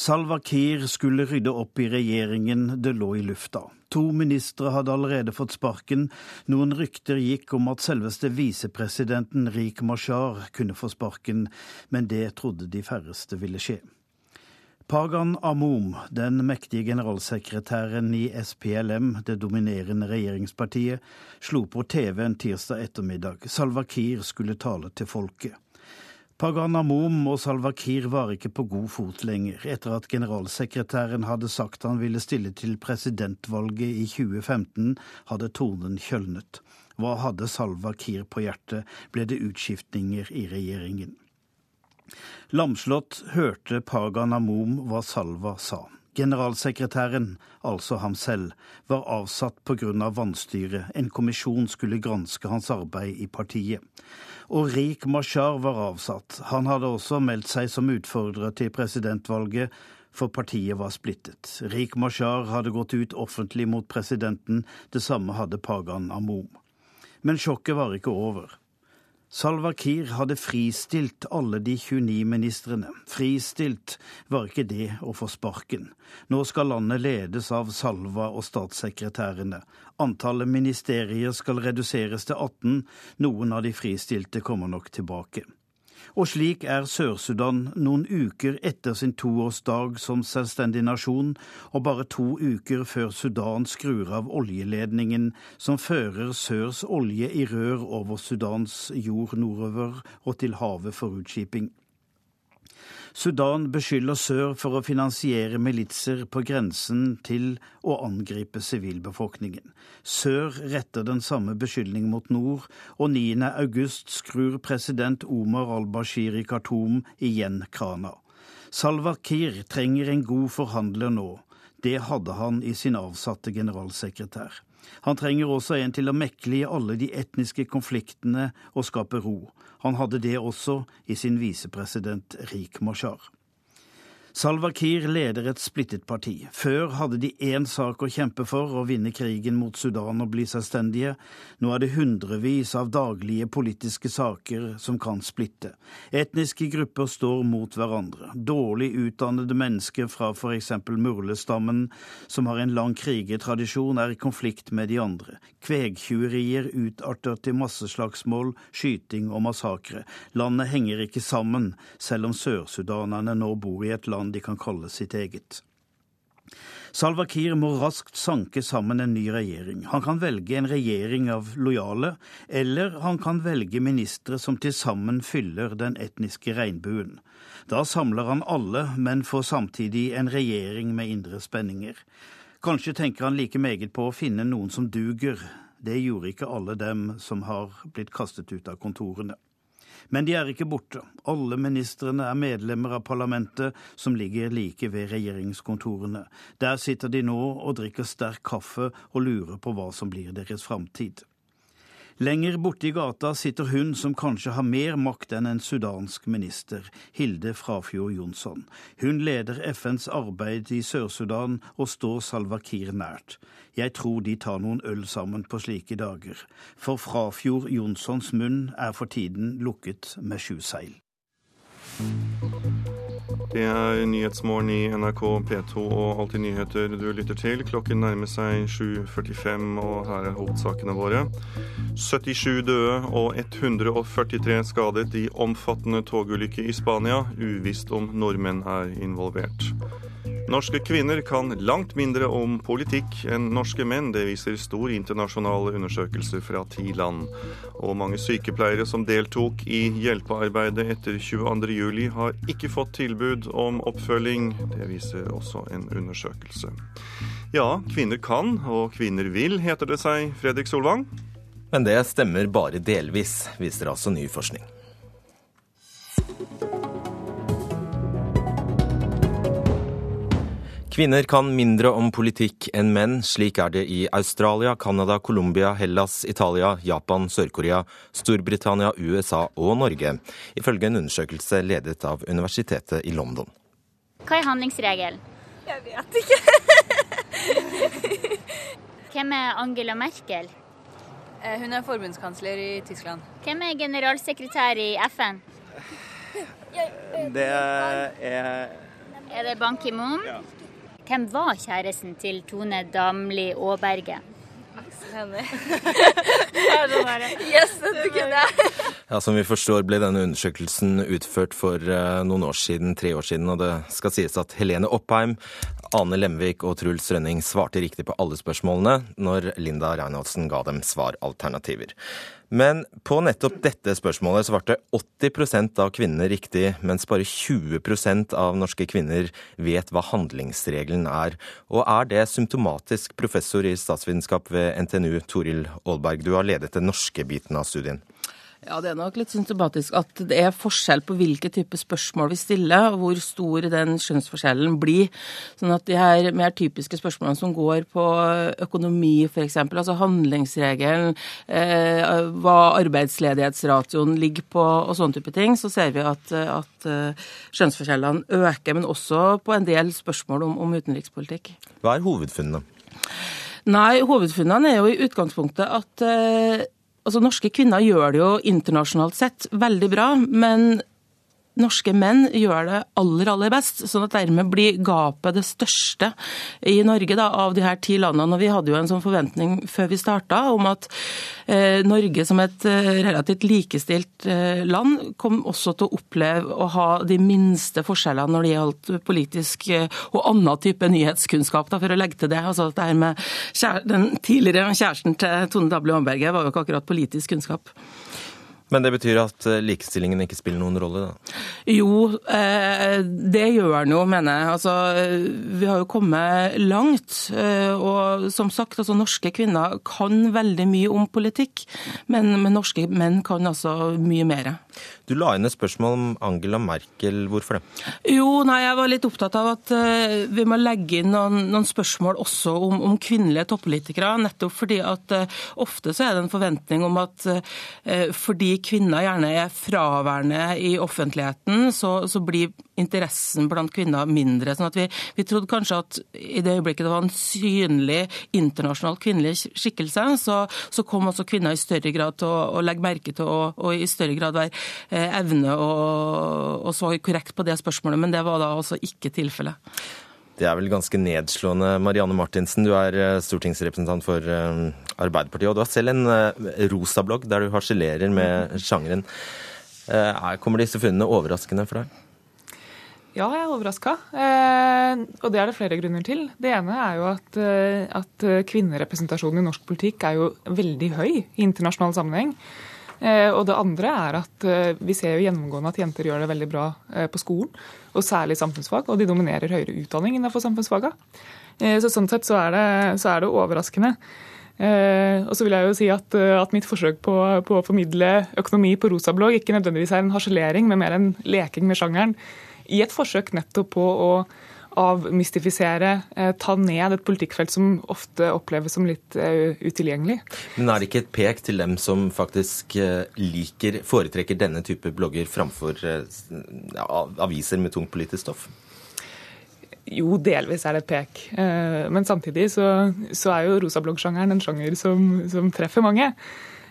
Salva Kiir skulle rydde opp i regjeringen det lå i lufta. To ministre hadde allerede fått sparken. Noen rykter gikk om at selveste visepresidenten Rik Mashar kunne få sparken, men det trodde de færreste ville skje. Pagan Amom, den mektige generalsekretæren i SPLM, det dominerende regjeringspartiet, slo på TV en tirsdag ettermiddag. Salva Kiir skulle tale til folket. Pagan Amom og Salva Kiir var ikke på god fot lenger, etter at generalsekretæren hadde sagt han ville stille til presidentvalget i 2015, hadde tonen kjølnet. Hva hadde Salva Kiir på hjertet, ble det utskiftninger i regjeringen. Lamslått hørte Pagan Amom hva Salva sa. Generalsekretæren, altså ham selv, var avsatt pga. vanstyret. En kommisjon skulle granske hans arbeid i partiet og Rik Mashar var avsatt. Han hadde også meldt seg som utfordrer til presidentvalget, for partiet var splittet. Rik Mashar hadde gått ut offentlig mot presidenten, det samme hadde Pagan Amom. Men sjokket var ikke over. Salwa Kiir hadde fristilt alle de 29 ministrene. Fristilt var ikke det å få sparken. Nå skal landet ledes av Salva og statssekretærene. Antallet ministerier skal reduseres til 18. Noen av de fristilte kommer nok tilbake. Og slik er Sør-Sudan noen uker etter sin toårsdag som selvstendig nasjon, og bare to uker før Sudan skrur av oljeledningen som fører Sørs olje i rør over Sudans jord nordover og til havet for utskiping. Sudan beskylder sør for å finansiere militser på grensen til å angripe sivilbefolkningen. Sør retter den samme beskyldning mot nord, og 9. august skrur president Omar al-Bashir i Khartoum igjen krana. Salwa Kiir trenger en god forhandler nå. Det hadde han i sin avsatte generalsekretær. Han trenger også en til å mekle i alle de etniske konfliktene og skape ro. Han hadde det også i sin visepresident Rik Mashar. Salwa Kiir leder et splittet parti. Før hadde de én sak å kjempe for, å vinne krigen mot Sudan og bli selvstendige. Nå er det hundrevis av daglige politiske saker som kan splitte. Etniske grupper står mot hverandre. Dårlig utdannede mennesker fra f.eks. Murlestammen, som har en lang krigertradisjon, er i konflikt med de andre. Kvegtjuverier utarter til masseslagsmål, skyting og massakre. Landet henger ikke sammen, selv om sørsudanerne nå bor i et land land de kan kalle sitt eget. Salwa Kiir må raskt sanke sammen en ny regjering. Han kan velge en regjering av lojale, eller han kan velge ministre som til sammen fyller den etniske regnbuen. Da samler han alle, men får samtidig en regjering med indre spenninger. Kanskje tenker han like meget på å finne noen som duger. Det gjorde ikke alle dem som har blitt kastet ut av kontorene. Men de er ikke borte. Alle ministrene er medlemmer av parlamentet, som ligger like ved regjeringskontorene. Der sitter de nå og drikker sterk kaffe og lurer på hva som blir deres framtid. Lenger borte i gata sitter hun som kanskje har mer makt enn en sudansk minister, Hilde Frafjord Jonsson. Hun leder FNs arbeid i Sør-Sudan og står Salwa Kiir nært. Jeg tror de tar noen øl sammen på slike dager, for Frafjord Jonssons munn er for tiden lukket med sju seil. Det er Nyhetsmorgen i NRK P2 og Alltid nyheter du lytter til. Klokken nærmer seg 7.45, og her er hovedsakene våre. 77 døde og 143 skadet i omfattende togulykke i Spania. Uvisst om nordmenn er involvert. Norske kvinner kan langt mindre om politikk enn norske menn. Det viser stor internasjonal undersøkelse fra ti land. Og mange sykepleiere som deltok i hjelpearbeidet etter 22.07, har ikke fått tilbud om oppfølging. Det viser også en undersøkelse. Ja, kvinner kan, og kvinner vil, heter det seg, Fredrik Solvang? Men det stemmer bare delvis, viser altså ny forskning. Kvinner kan mindre om politikk enn menn. Slik er det i Australia, Canada, Colombia, Hellas, Italia, Japan, Sør-Korea, Storbritannia, USA og Norge, ifølge en undersøkelse ledet av Universitetet i London. Hva er handlingsregelen? Jeg vet ikke. Hvem er Angela Merkel? Eh, hun er forbundskansler i Tyskland. Hvem er generalsekretær i FN? Det er Er det Ban Ki-moon? Ja. Hvem var kjæresten til Tone Damli Aaberge? Aksel Hennie. yes, dette kunne jeg. Ja, Som vi forstår ble denne undersøkelsen utført for uh, noen år siden, tre år siden, og det skal sies at Helene Oppheim, Ane Lemvik og Truls Rønning svarte riktig på alle spørsmålene når Linda Reinholdsen ga dem svaralternativer. Men på nettopp dette spørsmålet svarte 80% av kvinnene riktig, mens bare 20% av norske kvinner vet hva handlingsregelen er. Og er det symptomatisk, professor i statsvitenskap ved NTNU, Toril Aalberg, du har ledet den norske biten av studien? Ja, Det er nok litt symptomatisk at det er forskjell på hvilke type spørsmål vi stiller, og hvor stor den skjønnsforskjellen blir. Sånn at de her mer typiske spørsmålene som går på økonomi f.eks., altså handlingsregelen, eh, hva arbeidsledighetsratioen ligger på og sånne type ting, så ser vi at, at skjønnsforskjellene øker, men også på en del spørsmål om, om utenrikspolitikk. Hva er hovedfunnene? Nei, hovedfunnene er jo i utgangspunktet at uh, altså Norske kvinner gjør det jo internasjonalt sett veldig bra, men norske menn gjør det aller, aller best. sånn at dermed blir gapet det største i Norge da, av de her ti landene. Og vi hadde jo en sånn forventning før vi starta om at eh, Norge som et eh, relativt likestilt eh, land kom også til å oppleve å ha de minste forskjellene når det gjaldt politisk eh, og annen type nyhetskunnskap, da, for å legge til det. Altså det her med Den tidligere kjæresten til Tone Dable Åmberge var jo ikke akkurat politisk kunnskap. Men det betyr at eh, likestillingen ikke spiller noen rolle? da? Jo, eh, det gjør den jo, mener jeg. Altså, vi har jo kommet langt. Eh, og som sagt, altså, norske kvinner kan veldig mye om politikk, men, men norske menn kan altså mye mer. Du la inn et spørsmål om Angela Merkel. Hvorfor det? Jo, nei, Jeg var litt opptatt av at uh, vi må legge inn noen, noen spørsmål også om, om, kvinnelige toppolitikere. Nettopp fordi at uh, ofte så er det en forventning om at uh, fordi kvinner gjerne er fraværende i offentligheten, så, så blir interessen blant kvinner mindre. sånn at vi, vi, trodde kanskje at i det øyeblikket det var en synlig internasjonal kvinnelig skikkelse, så, så kom også kvinner i større grad til å, å legge merke til og, og, i større grad være eh, evne og, og svare korrekt på det spørsmålet. Men det var da altså ikke tilfellet. Det er vel ganske nedslående. Marianne Martinsen, du er eh, stortingsrepresentant for eh, Arbeiderpartiet, og du har selv en rosa blogg der du harselerer med sjangeren. Kommer disse funnene overraskende for deg? Ja, jeg er overraska. Eh, og det er det flere grunner til. Det ene er jo at, eh, at kvinnerepresentasjonen i norsk politikk er jo veldig høy i internasjonal sammenheng. Eh, og det andre er at eh, vi ser jo gjennomgående at jenter gjør det veldig bra eh, på skolen, og særlig samfunnsfag, og de dominerer høyere utdanning innenfor samfunnsfaga. Eh, så sånn sett så er det, så er det overraskende. og så vil jeg jo si at, at mitt forsøk på, på, å formidle økonomi på rosablogg ikke nødvendigvis er en harselering, men mer en leking med sjangeren i et forsøk nettopp på å avmystifisere, eh, ta ned et politikkfelt som ofte oppleves som litt uh, utilgjengelig. Men er det ikke et pek til dem som faktisk uh, liker, foretrekker denne type blogger framfor aviser med tungt politisk stoff? Jo, delvis er det et pek. Men samtidig så, så er jo rosabloggsjangeren en sjanger som, som treffer mange.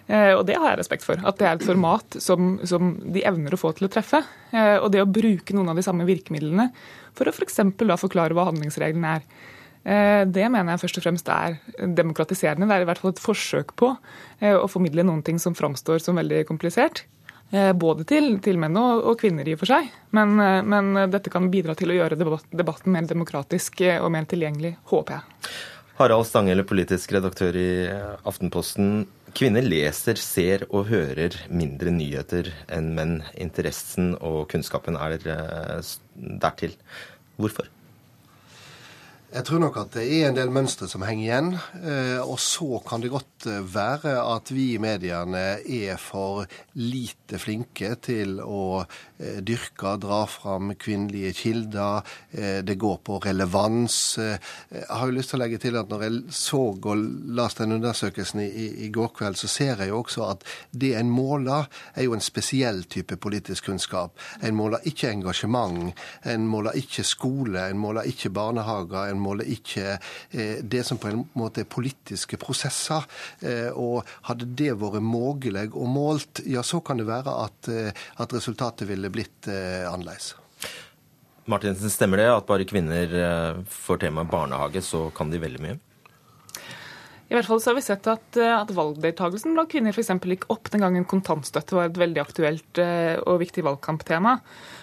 Eh, og det har jeg respekt for. At det er et format som, som de evner å få til å treffe. Eh, og det å bruke noen av de samme virkemidlene for å f.eks. For forklare hva handlingsreglene er. Eh, det mener jeg først og fremst er demokratiserende. Det er i hvert fall et forsøk på å formidle noen ting som framstår som veldig komplisert. Både til, til menn og, og, kvinner i og for seg. Men, men, dette kan bidra til å gjøre debatten mer demokratisk og mer tilgjengelig, håper jeg. Harald Stanghelle, politisk redaktør i Aftenposten. Kvinner leser, ser og hører mindre nyheter enn menn. Interessen og kunnskapen er eh, dertil. Hvorfor? Jeg tror nok at det er en del mønstre som henger igjen. Eh, og så kan det godt eh, være at vi i mediene er for lite flinke til å eh, dyrke, dra fram kvinnelige kilder. Det går på relevans. Jeg har jo lyst til å legge til at når jeg så og leste den undersøkelsen i, i går kveld, så ser jeg jo også at det en måler, er jo en spesiell type politisk kunnskap. En måler ikke engasjement, en måler ikke skole, en måler ikke barnehager. en måler ikke eh, det som på en måte er politiske prosesser. Eh, og hadde det vært mulig og målt, ja, så kan det være at, eh, at resultatet ville blitt annerledes. Martinsen, stemmer det at bare kvinner får tema barnehage, så kan de veldig mye? I hvert fall så har vi sett at, at valgdeltakelsen blant kvinner f.eks. gikk opp den gangen kontantstøtte var et veldig aktuelt og viktig valgkamptema.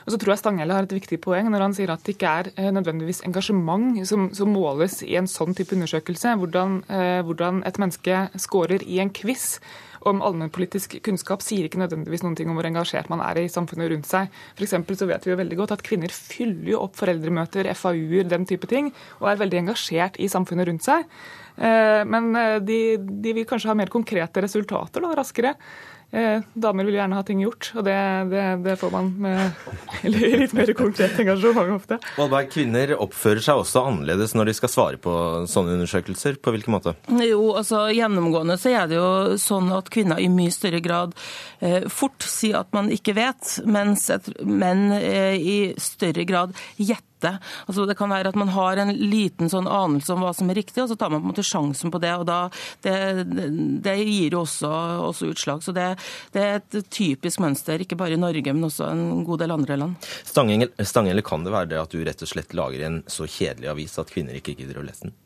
Og så tror jeg Stanghelle har et viktig poeng når han sier at det ikke er eh, nødvendigvis engasjement som, som måles i en sånn type undersøkelse. Hvordan, eh, hvordan et menneske scorer i en quiz om allmennpolitisk kunnskap sier ikke nødvendigvis noen ting om hvor engasjert man er i samfunnet rundt seg. For så vet vi jo veldig godt at kvinner fyller jo opp foreldremøter, FAU-er, den type ting, og er veldig engasjert i samfunnet rundt seg. Eh, men de, de vil kanskje ha mer konkrete resultater da, raskere. Eh, damer vil gjerne ha ting gjort, og det, det, det får man med litt mer konkret engasjement ofte. Valberg, kvinner oppfører seg også annerledes når de skal svare på sånne undersøkelser. På hvilken måte? Jo, altså Gjennomgående så er det jo sånn at kvinner i mye større grad eh, fort sier at man ikke vet, mens menn eh, i større grad gjetter vite. Altså Det kan være at man har en liten sånn anelse om hva som er riktig, og så tar man på en måte sjansen på det. og da, Det, det gir jo også, også, utslag. Så det, det, er et typisk mønster, ikke bare i Norge, men også en god del andre land. Stangengel, kan det være det at du rett og slett lager en så kjedelig avis at kvinner ikke gidder å lese den?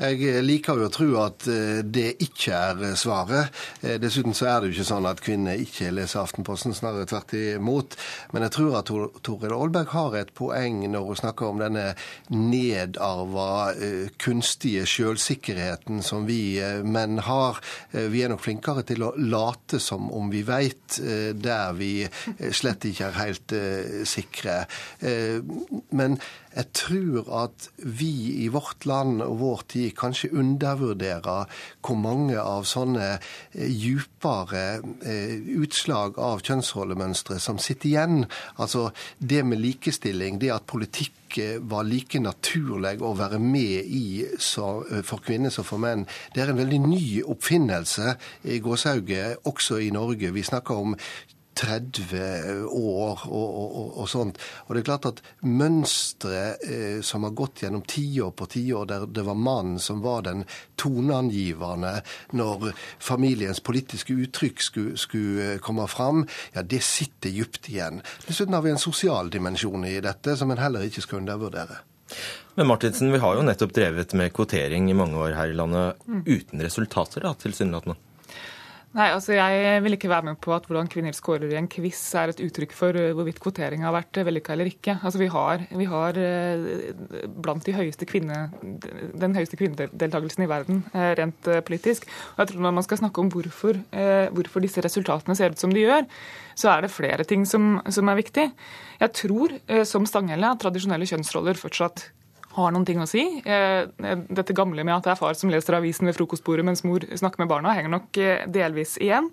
Jeg liker jo å tro at eh, det ikke er eh, svaret. Eh, dessuten så er det jo ikke sånn at kvinner ikke leser Aftenposten, snarere tvert imot. Men jeg tror at Toril Aalberg har et poeng når hun snakker om denne nedarva, kunstige sjølsikkerheten som vi menn har. Vi er nok flinkere til å late som om vi veit, der vi slett ikke er helt sikre. Men jeg tror at vi i vårt land og vår tid kanskje undervurderer hvor mange av sånne djupere eh, eh, utslag av kjønnsrollemønstre som sitter igjen. Altså det med likestilling, det at politikk eh, var like naturlig å være med i for kvinner som for menn. Det er en veldig ny oppfinnelse i gåsehauget, også i Norge. Vi snakker om 30 år og, og, og, sånt. Og det er klart at mønstre eh, som har gått gjennom tiår på tiår, der det var mannen som var den toneangivende når familiens politiske uttrykk skulle, skulle komme fram, ja, det sitter dypt igjen. Dessuten har vi en sosial dimensjon i dette som en heller ikke skal undervurdere. Men Martinsen, vi har jo nettopp drevet med kvotering i mange år her i landet mm. uten resultater, da, tilsynelatende. Nei, altså Jeg vil ikke være med på at hvordan kvinner scorer i en quiz er et uttrykk for eh, hvorvidt kvotering har vært vellykka eller ikke. Altså Vi har, vi har eh, blant de høyeste kvinne, den høyeste kvinnedeltakelsen i verden eh, rent politisk. Og jeg tror Når man skal snakke om hvorfor, hvorfor disse resultatene ser ut som de gjør, så er det flere ting som, som er viktig. Jeg tror, som Stanghelle, at tradisjonelle kjønnsroller fortsatt har noen ting å si. Eh, dette gamle med at det er far som leser avisen ved frokostbordet mens mor snakker med barna, henger nok eh, delvis igjen.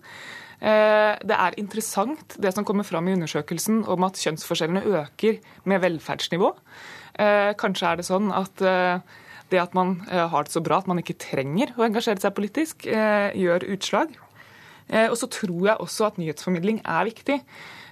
Eh, det er interessant det som kommer fram i undersøkelsen om at kjønnsforskjellene øker med velferdsnivå. Kanskje er det sånn at det at man har det så bra at man ikke trenger å engasjere seg politisk, gjør utslag. Og så tror jeg også at nyhetsformidling er viktig.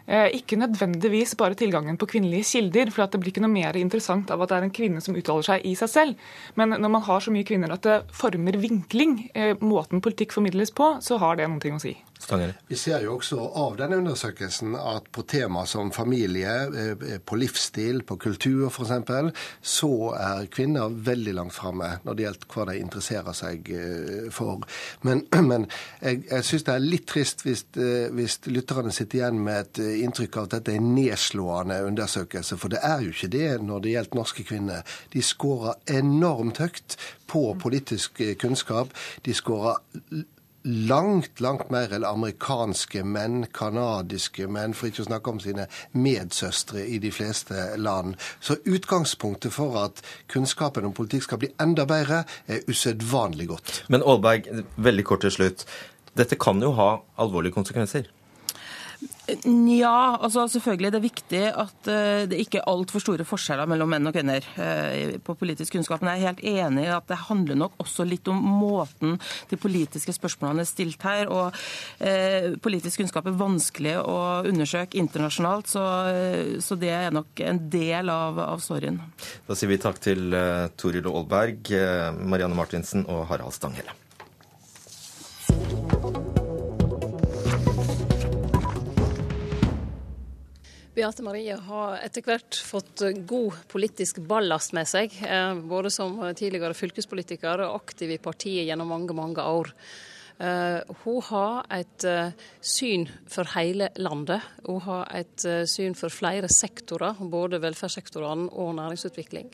Eh, ikke nødvendigvis bare tilgangen på kvinnelige kilder, for det blir ikke noe mer interessant av at det er en kvinne som uttaler seg i seg selv. Men når man har så mye kvinner at det former vinkling, eh, måten politikk formidles på, så har det noe å si. Stangere. Vi ser jo også av denne undersøkelsen at på tema som familie, eh, på livsstil, på kultur f.eks., så er kvinner veldig langt framme når det gjelder hva de interesserer seg eh, for. Men, men jeg, jeg syns det er litt trist hvis, eh, hvis, lytterne sitter igjen med et inntrykk av at dette er en nedslående undersøkelse, for det er jo ikke det når det gjelder norske kvinner. De skårer enormt høyt på politisk kunnskap. De skårer langt, langt mer enn amerikanske menn, canadiske menn, for ikke å snakke om sine medsøstre i de fleste land. Så utgangspunktet for at kunnskapen om politikk skal bli enda bedre, er usedvanlig godt. Men Aalberg, veldig kort til slutt. Dette kan jo ha alvorlige konsekvenser? Nja, altså selvfølgelig det er viktig at uh, det ikke er altfor store forskjeller mellom menn og kvinner uh, på politisk kunnskap. Men jeg er helt enig i at det handler nok også litt om måten de politiske spørsmålene er stilt her. Og eh, politisk kunnskap er vanskelig å undersøke internasjonalt, så, så det er nok en del av, av sorgen. Da sier vi takk til Toril Aalberg, Marianne Martinsen og Harald Stanghelle. Beate Marie har etter hvert fått god politisk ballast med seg, eh, både som tidligere fylkespolitiker og aktiv i partiet gjennom mange, mange år. Eh, hun har et eh, syn for hele landet. Hun har et syn for flere sektorer, både velferdssektorene og næringsutvikling.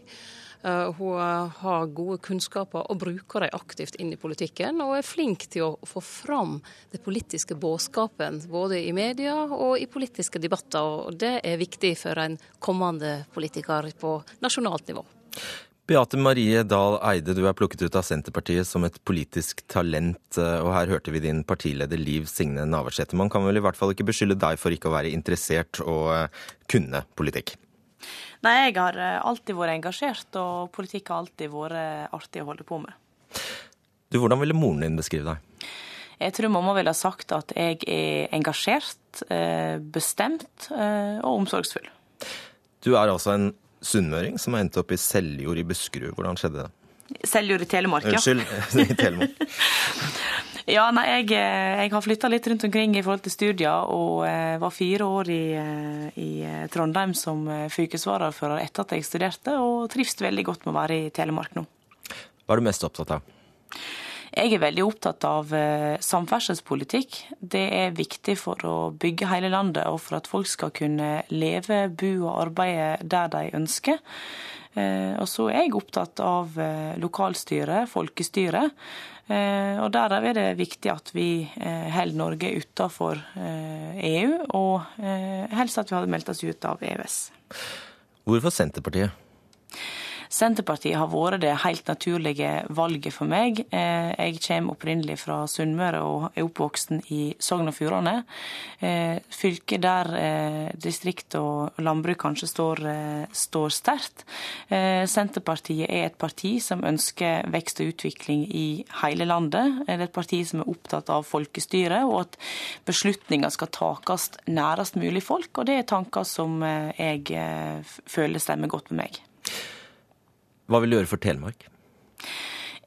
Eh, hun har gode kunnskaper og bruker dem aktivt inn i politikken, og er flink til å få fram det politiske budskapen både i media og i politiske debatter. og Det er viktig for en kommende politiker på nasjonalt nivå. Beate Marie Dahl Eide, du er plukket ut av Senterpartiet som et politisk talent, og her hørte vi din partileder Liv Signe Navarsete. Man kan vel i hvert fall ikke beskylde deg for ikke å være interessert og eh, kunne politikk? Nei, jeg har eh, alltid vært engasjert, og politikk har alltid vært eh, artig å holde på med. Du, Hvordan ville moren din beskrive deg? Jeg tror mamma ville ha sagt at jeg er engasjert, eh, bestemt og omsorgsfull. Du er altså en sunnmøring som har endt opp i Seljord i Buskerud. Hvordan skjedde det? Seljord i Telemark, ja. Unnskyld, i Telemark. ja, nei, jeg, eh, jeg har flytta litt rundt omkring i forhold til studier, og eh, var fire år i, eh, i Trondheim som fylkesvaraordfører etter at jeg studerte, og trives veldig godt med å være i Telemark nå. Hva er du mest opptatt av? Jeg er veldig opptatt av samferdselspolitikk. Det er viktig for å bygge hele landet, og for at folk skal kunne leve, bo og arbeide der de ønsker. Eh, og så er jeg opptatt av eh, lokalstyret, folkestyret. Eh, og der er det viktig at vi holder Norge utenfor EU, e og helst at vi hadde meldt oss ut av EØS. Hvorfor Senterpartiet? Senterpartiet har vært det helt naturlige valget for meg. Eh, jeg kommer opprinnelig fra Sunnmøre og er oppvoksen i Sogn og Fjordane. Eh, Fylket der eh, distrikt og landbruk kanskje står, står sterkt. Senterpartiet er et parti som ønsker vekst og utvikling i hele landet. Det er et parti som er opptatt av folkestyre, og at beslutninger skal takes nærest mulig folk. Og det er tanker som jeg føler stemmer godt med meg. Hva vil du gjøre for Telemark?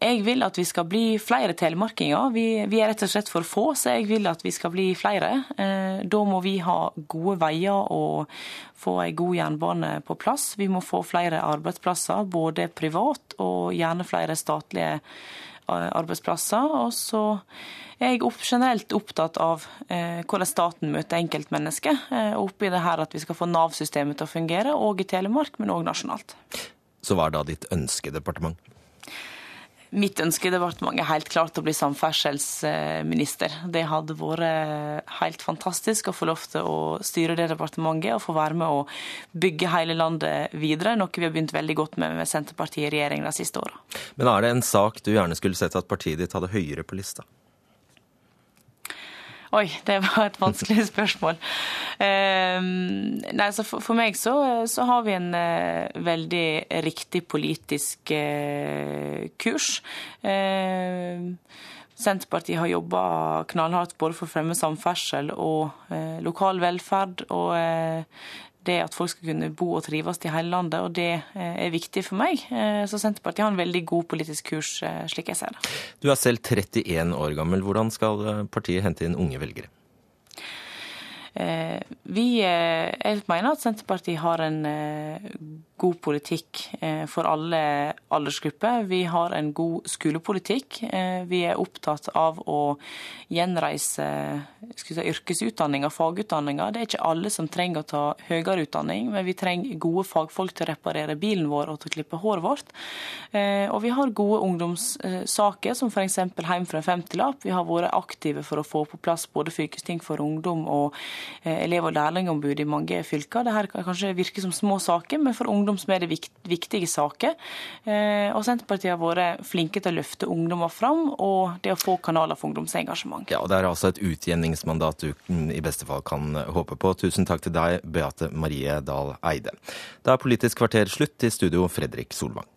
Jeg vil at vi skal bli flere telemarkinger. Vi, vi, er rett og slett for få, så jeg vil at vi skal bli flere. Eh, da må vi ha gode veier og få en god jernbane på plass. Vi må få flere arbeidsplasser, både privat og gjerne flere statlige eh, arbeidsplasser. Og så er jeg generelt opptatt av eh, hvordan staten møter enkeltmennesket. Oppi det her at vi skal få Nav-systemet til å fungere, òg i Telemark, men òg nasjonalt. Så hva er da ditt ønskedepartement? Mitt ønskedepartement er helt klart å bli samferdselsminister. Det hadde vært helt fantastisk å få lov til å styre det departementet og få være med å bygge hele landet videre, noe vi har begynt veldig godt med med Senterpartiet i regjering de siste åra. Men er det en sak du gjerne skulle sett at partiet ditt hadde høyere på lista? Oi, det var et vanskelig spørsmål. Uh, nei, for, for, meg så, så, har vi en uh, veldig riktig politisk uh, kurs. Senterpartiet har jobba knallhardt både for å fremme samferdsel og lokal velferd. og det at folk skal kunne bo og trives i hele landet, og det eh, er viktig for meg. Eh, så Senterpartiet har en veldig god politisk kurs, eh, slik jeg ser det. Du er selv 31 år gammel. Hvordan skal partiet hente inn unge velgere? Vi, jeg mener at Senterpartiet har en god politikk eh, for alle aldersgrupper. Vi har en god skolepolitikk. Eh, vi er opptatt av å gjenreise si, yrkesutdanninga, fagutdanninger. Det er ikke alle som trenger å ta høyere utdanning, men vi trenger gode fagfolk til å reparere bilen vår og til å klippe håret vårt. Eh, og vi har gode ungdomssaker, som f.eks. Heim fra en femtilapp. Vi har vært aktive for å få på plass både fylkesting for ungdom og elev- og lærlingombud i mange fylker. Dette kan kanskje virke som små saker, men for ungdom som er det viktige saker. Eh, og Senterpartiet har vært flinke til å løfte ungdommer fram, og det å få kanaler for ungdomsengasjement. Ja, og Det er altså et utjevningsmandat du i beste fall kan håpe på. Tusen takk til deg, Beate Marie Dahl Eide. Da er Politisk kvarter slutt. I studio Fredrik Solvang.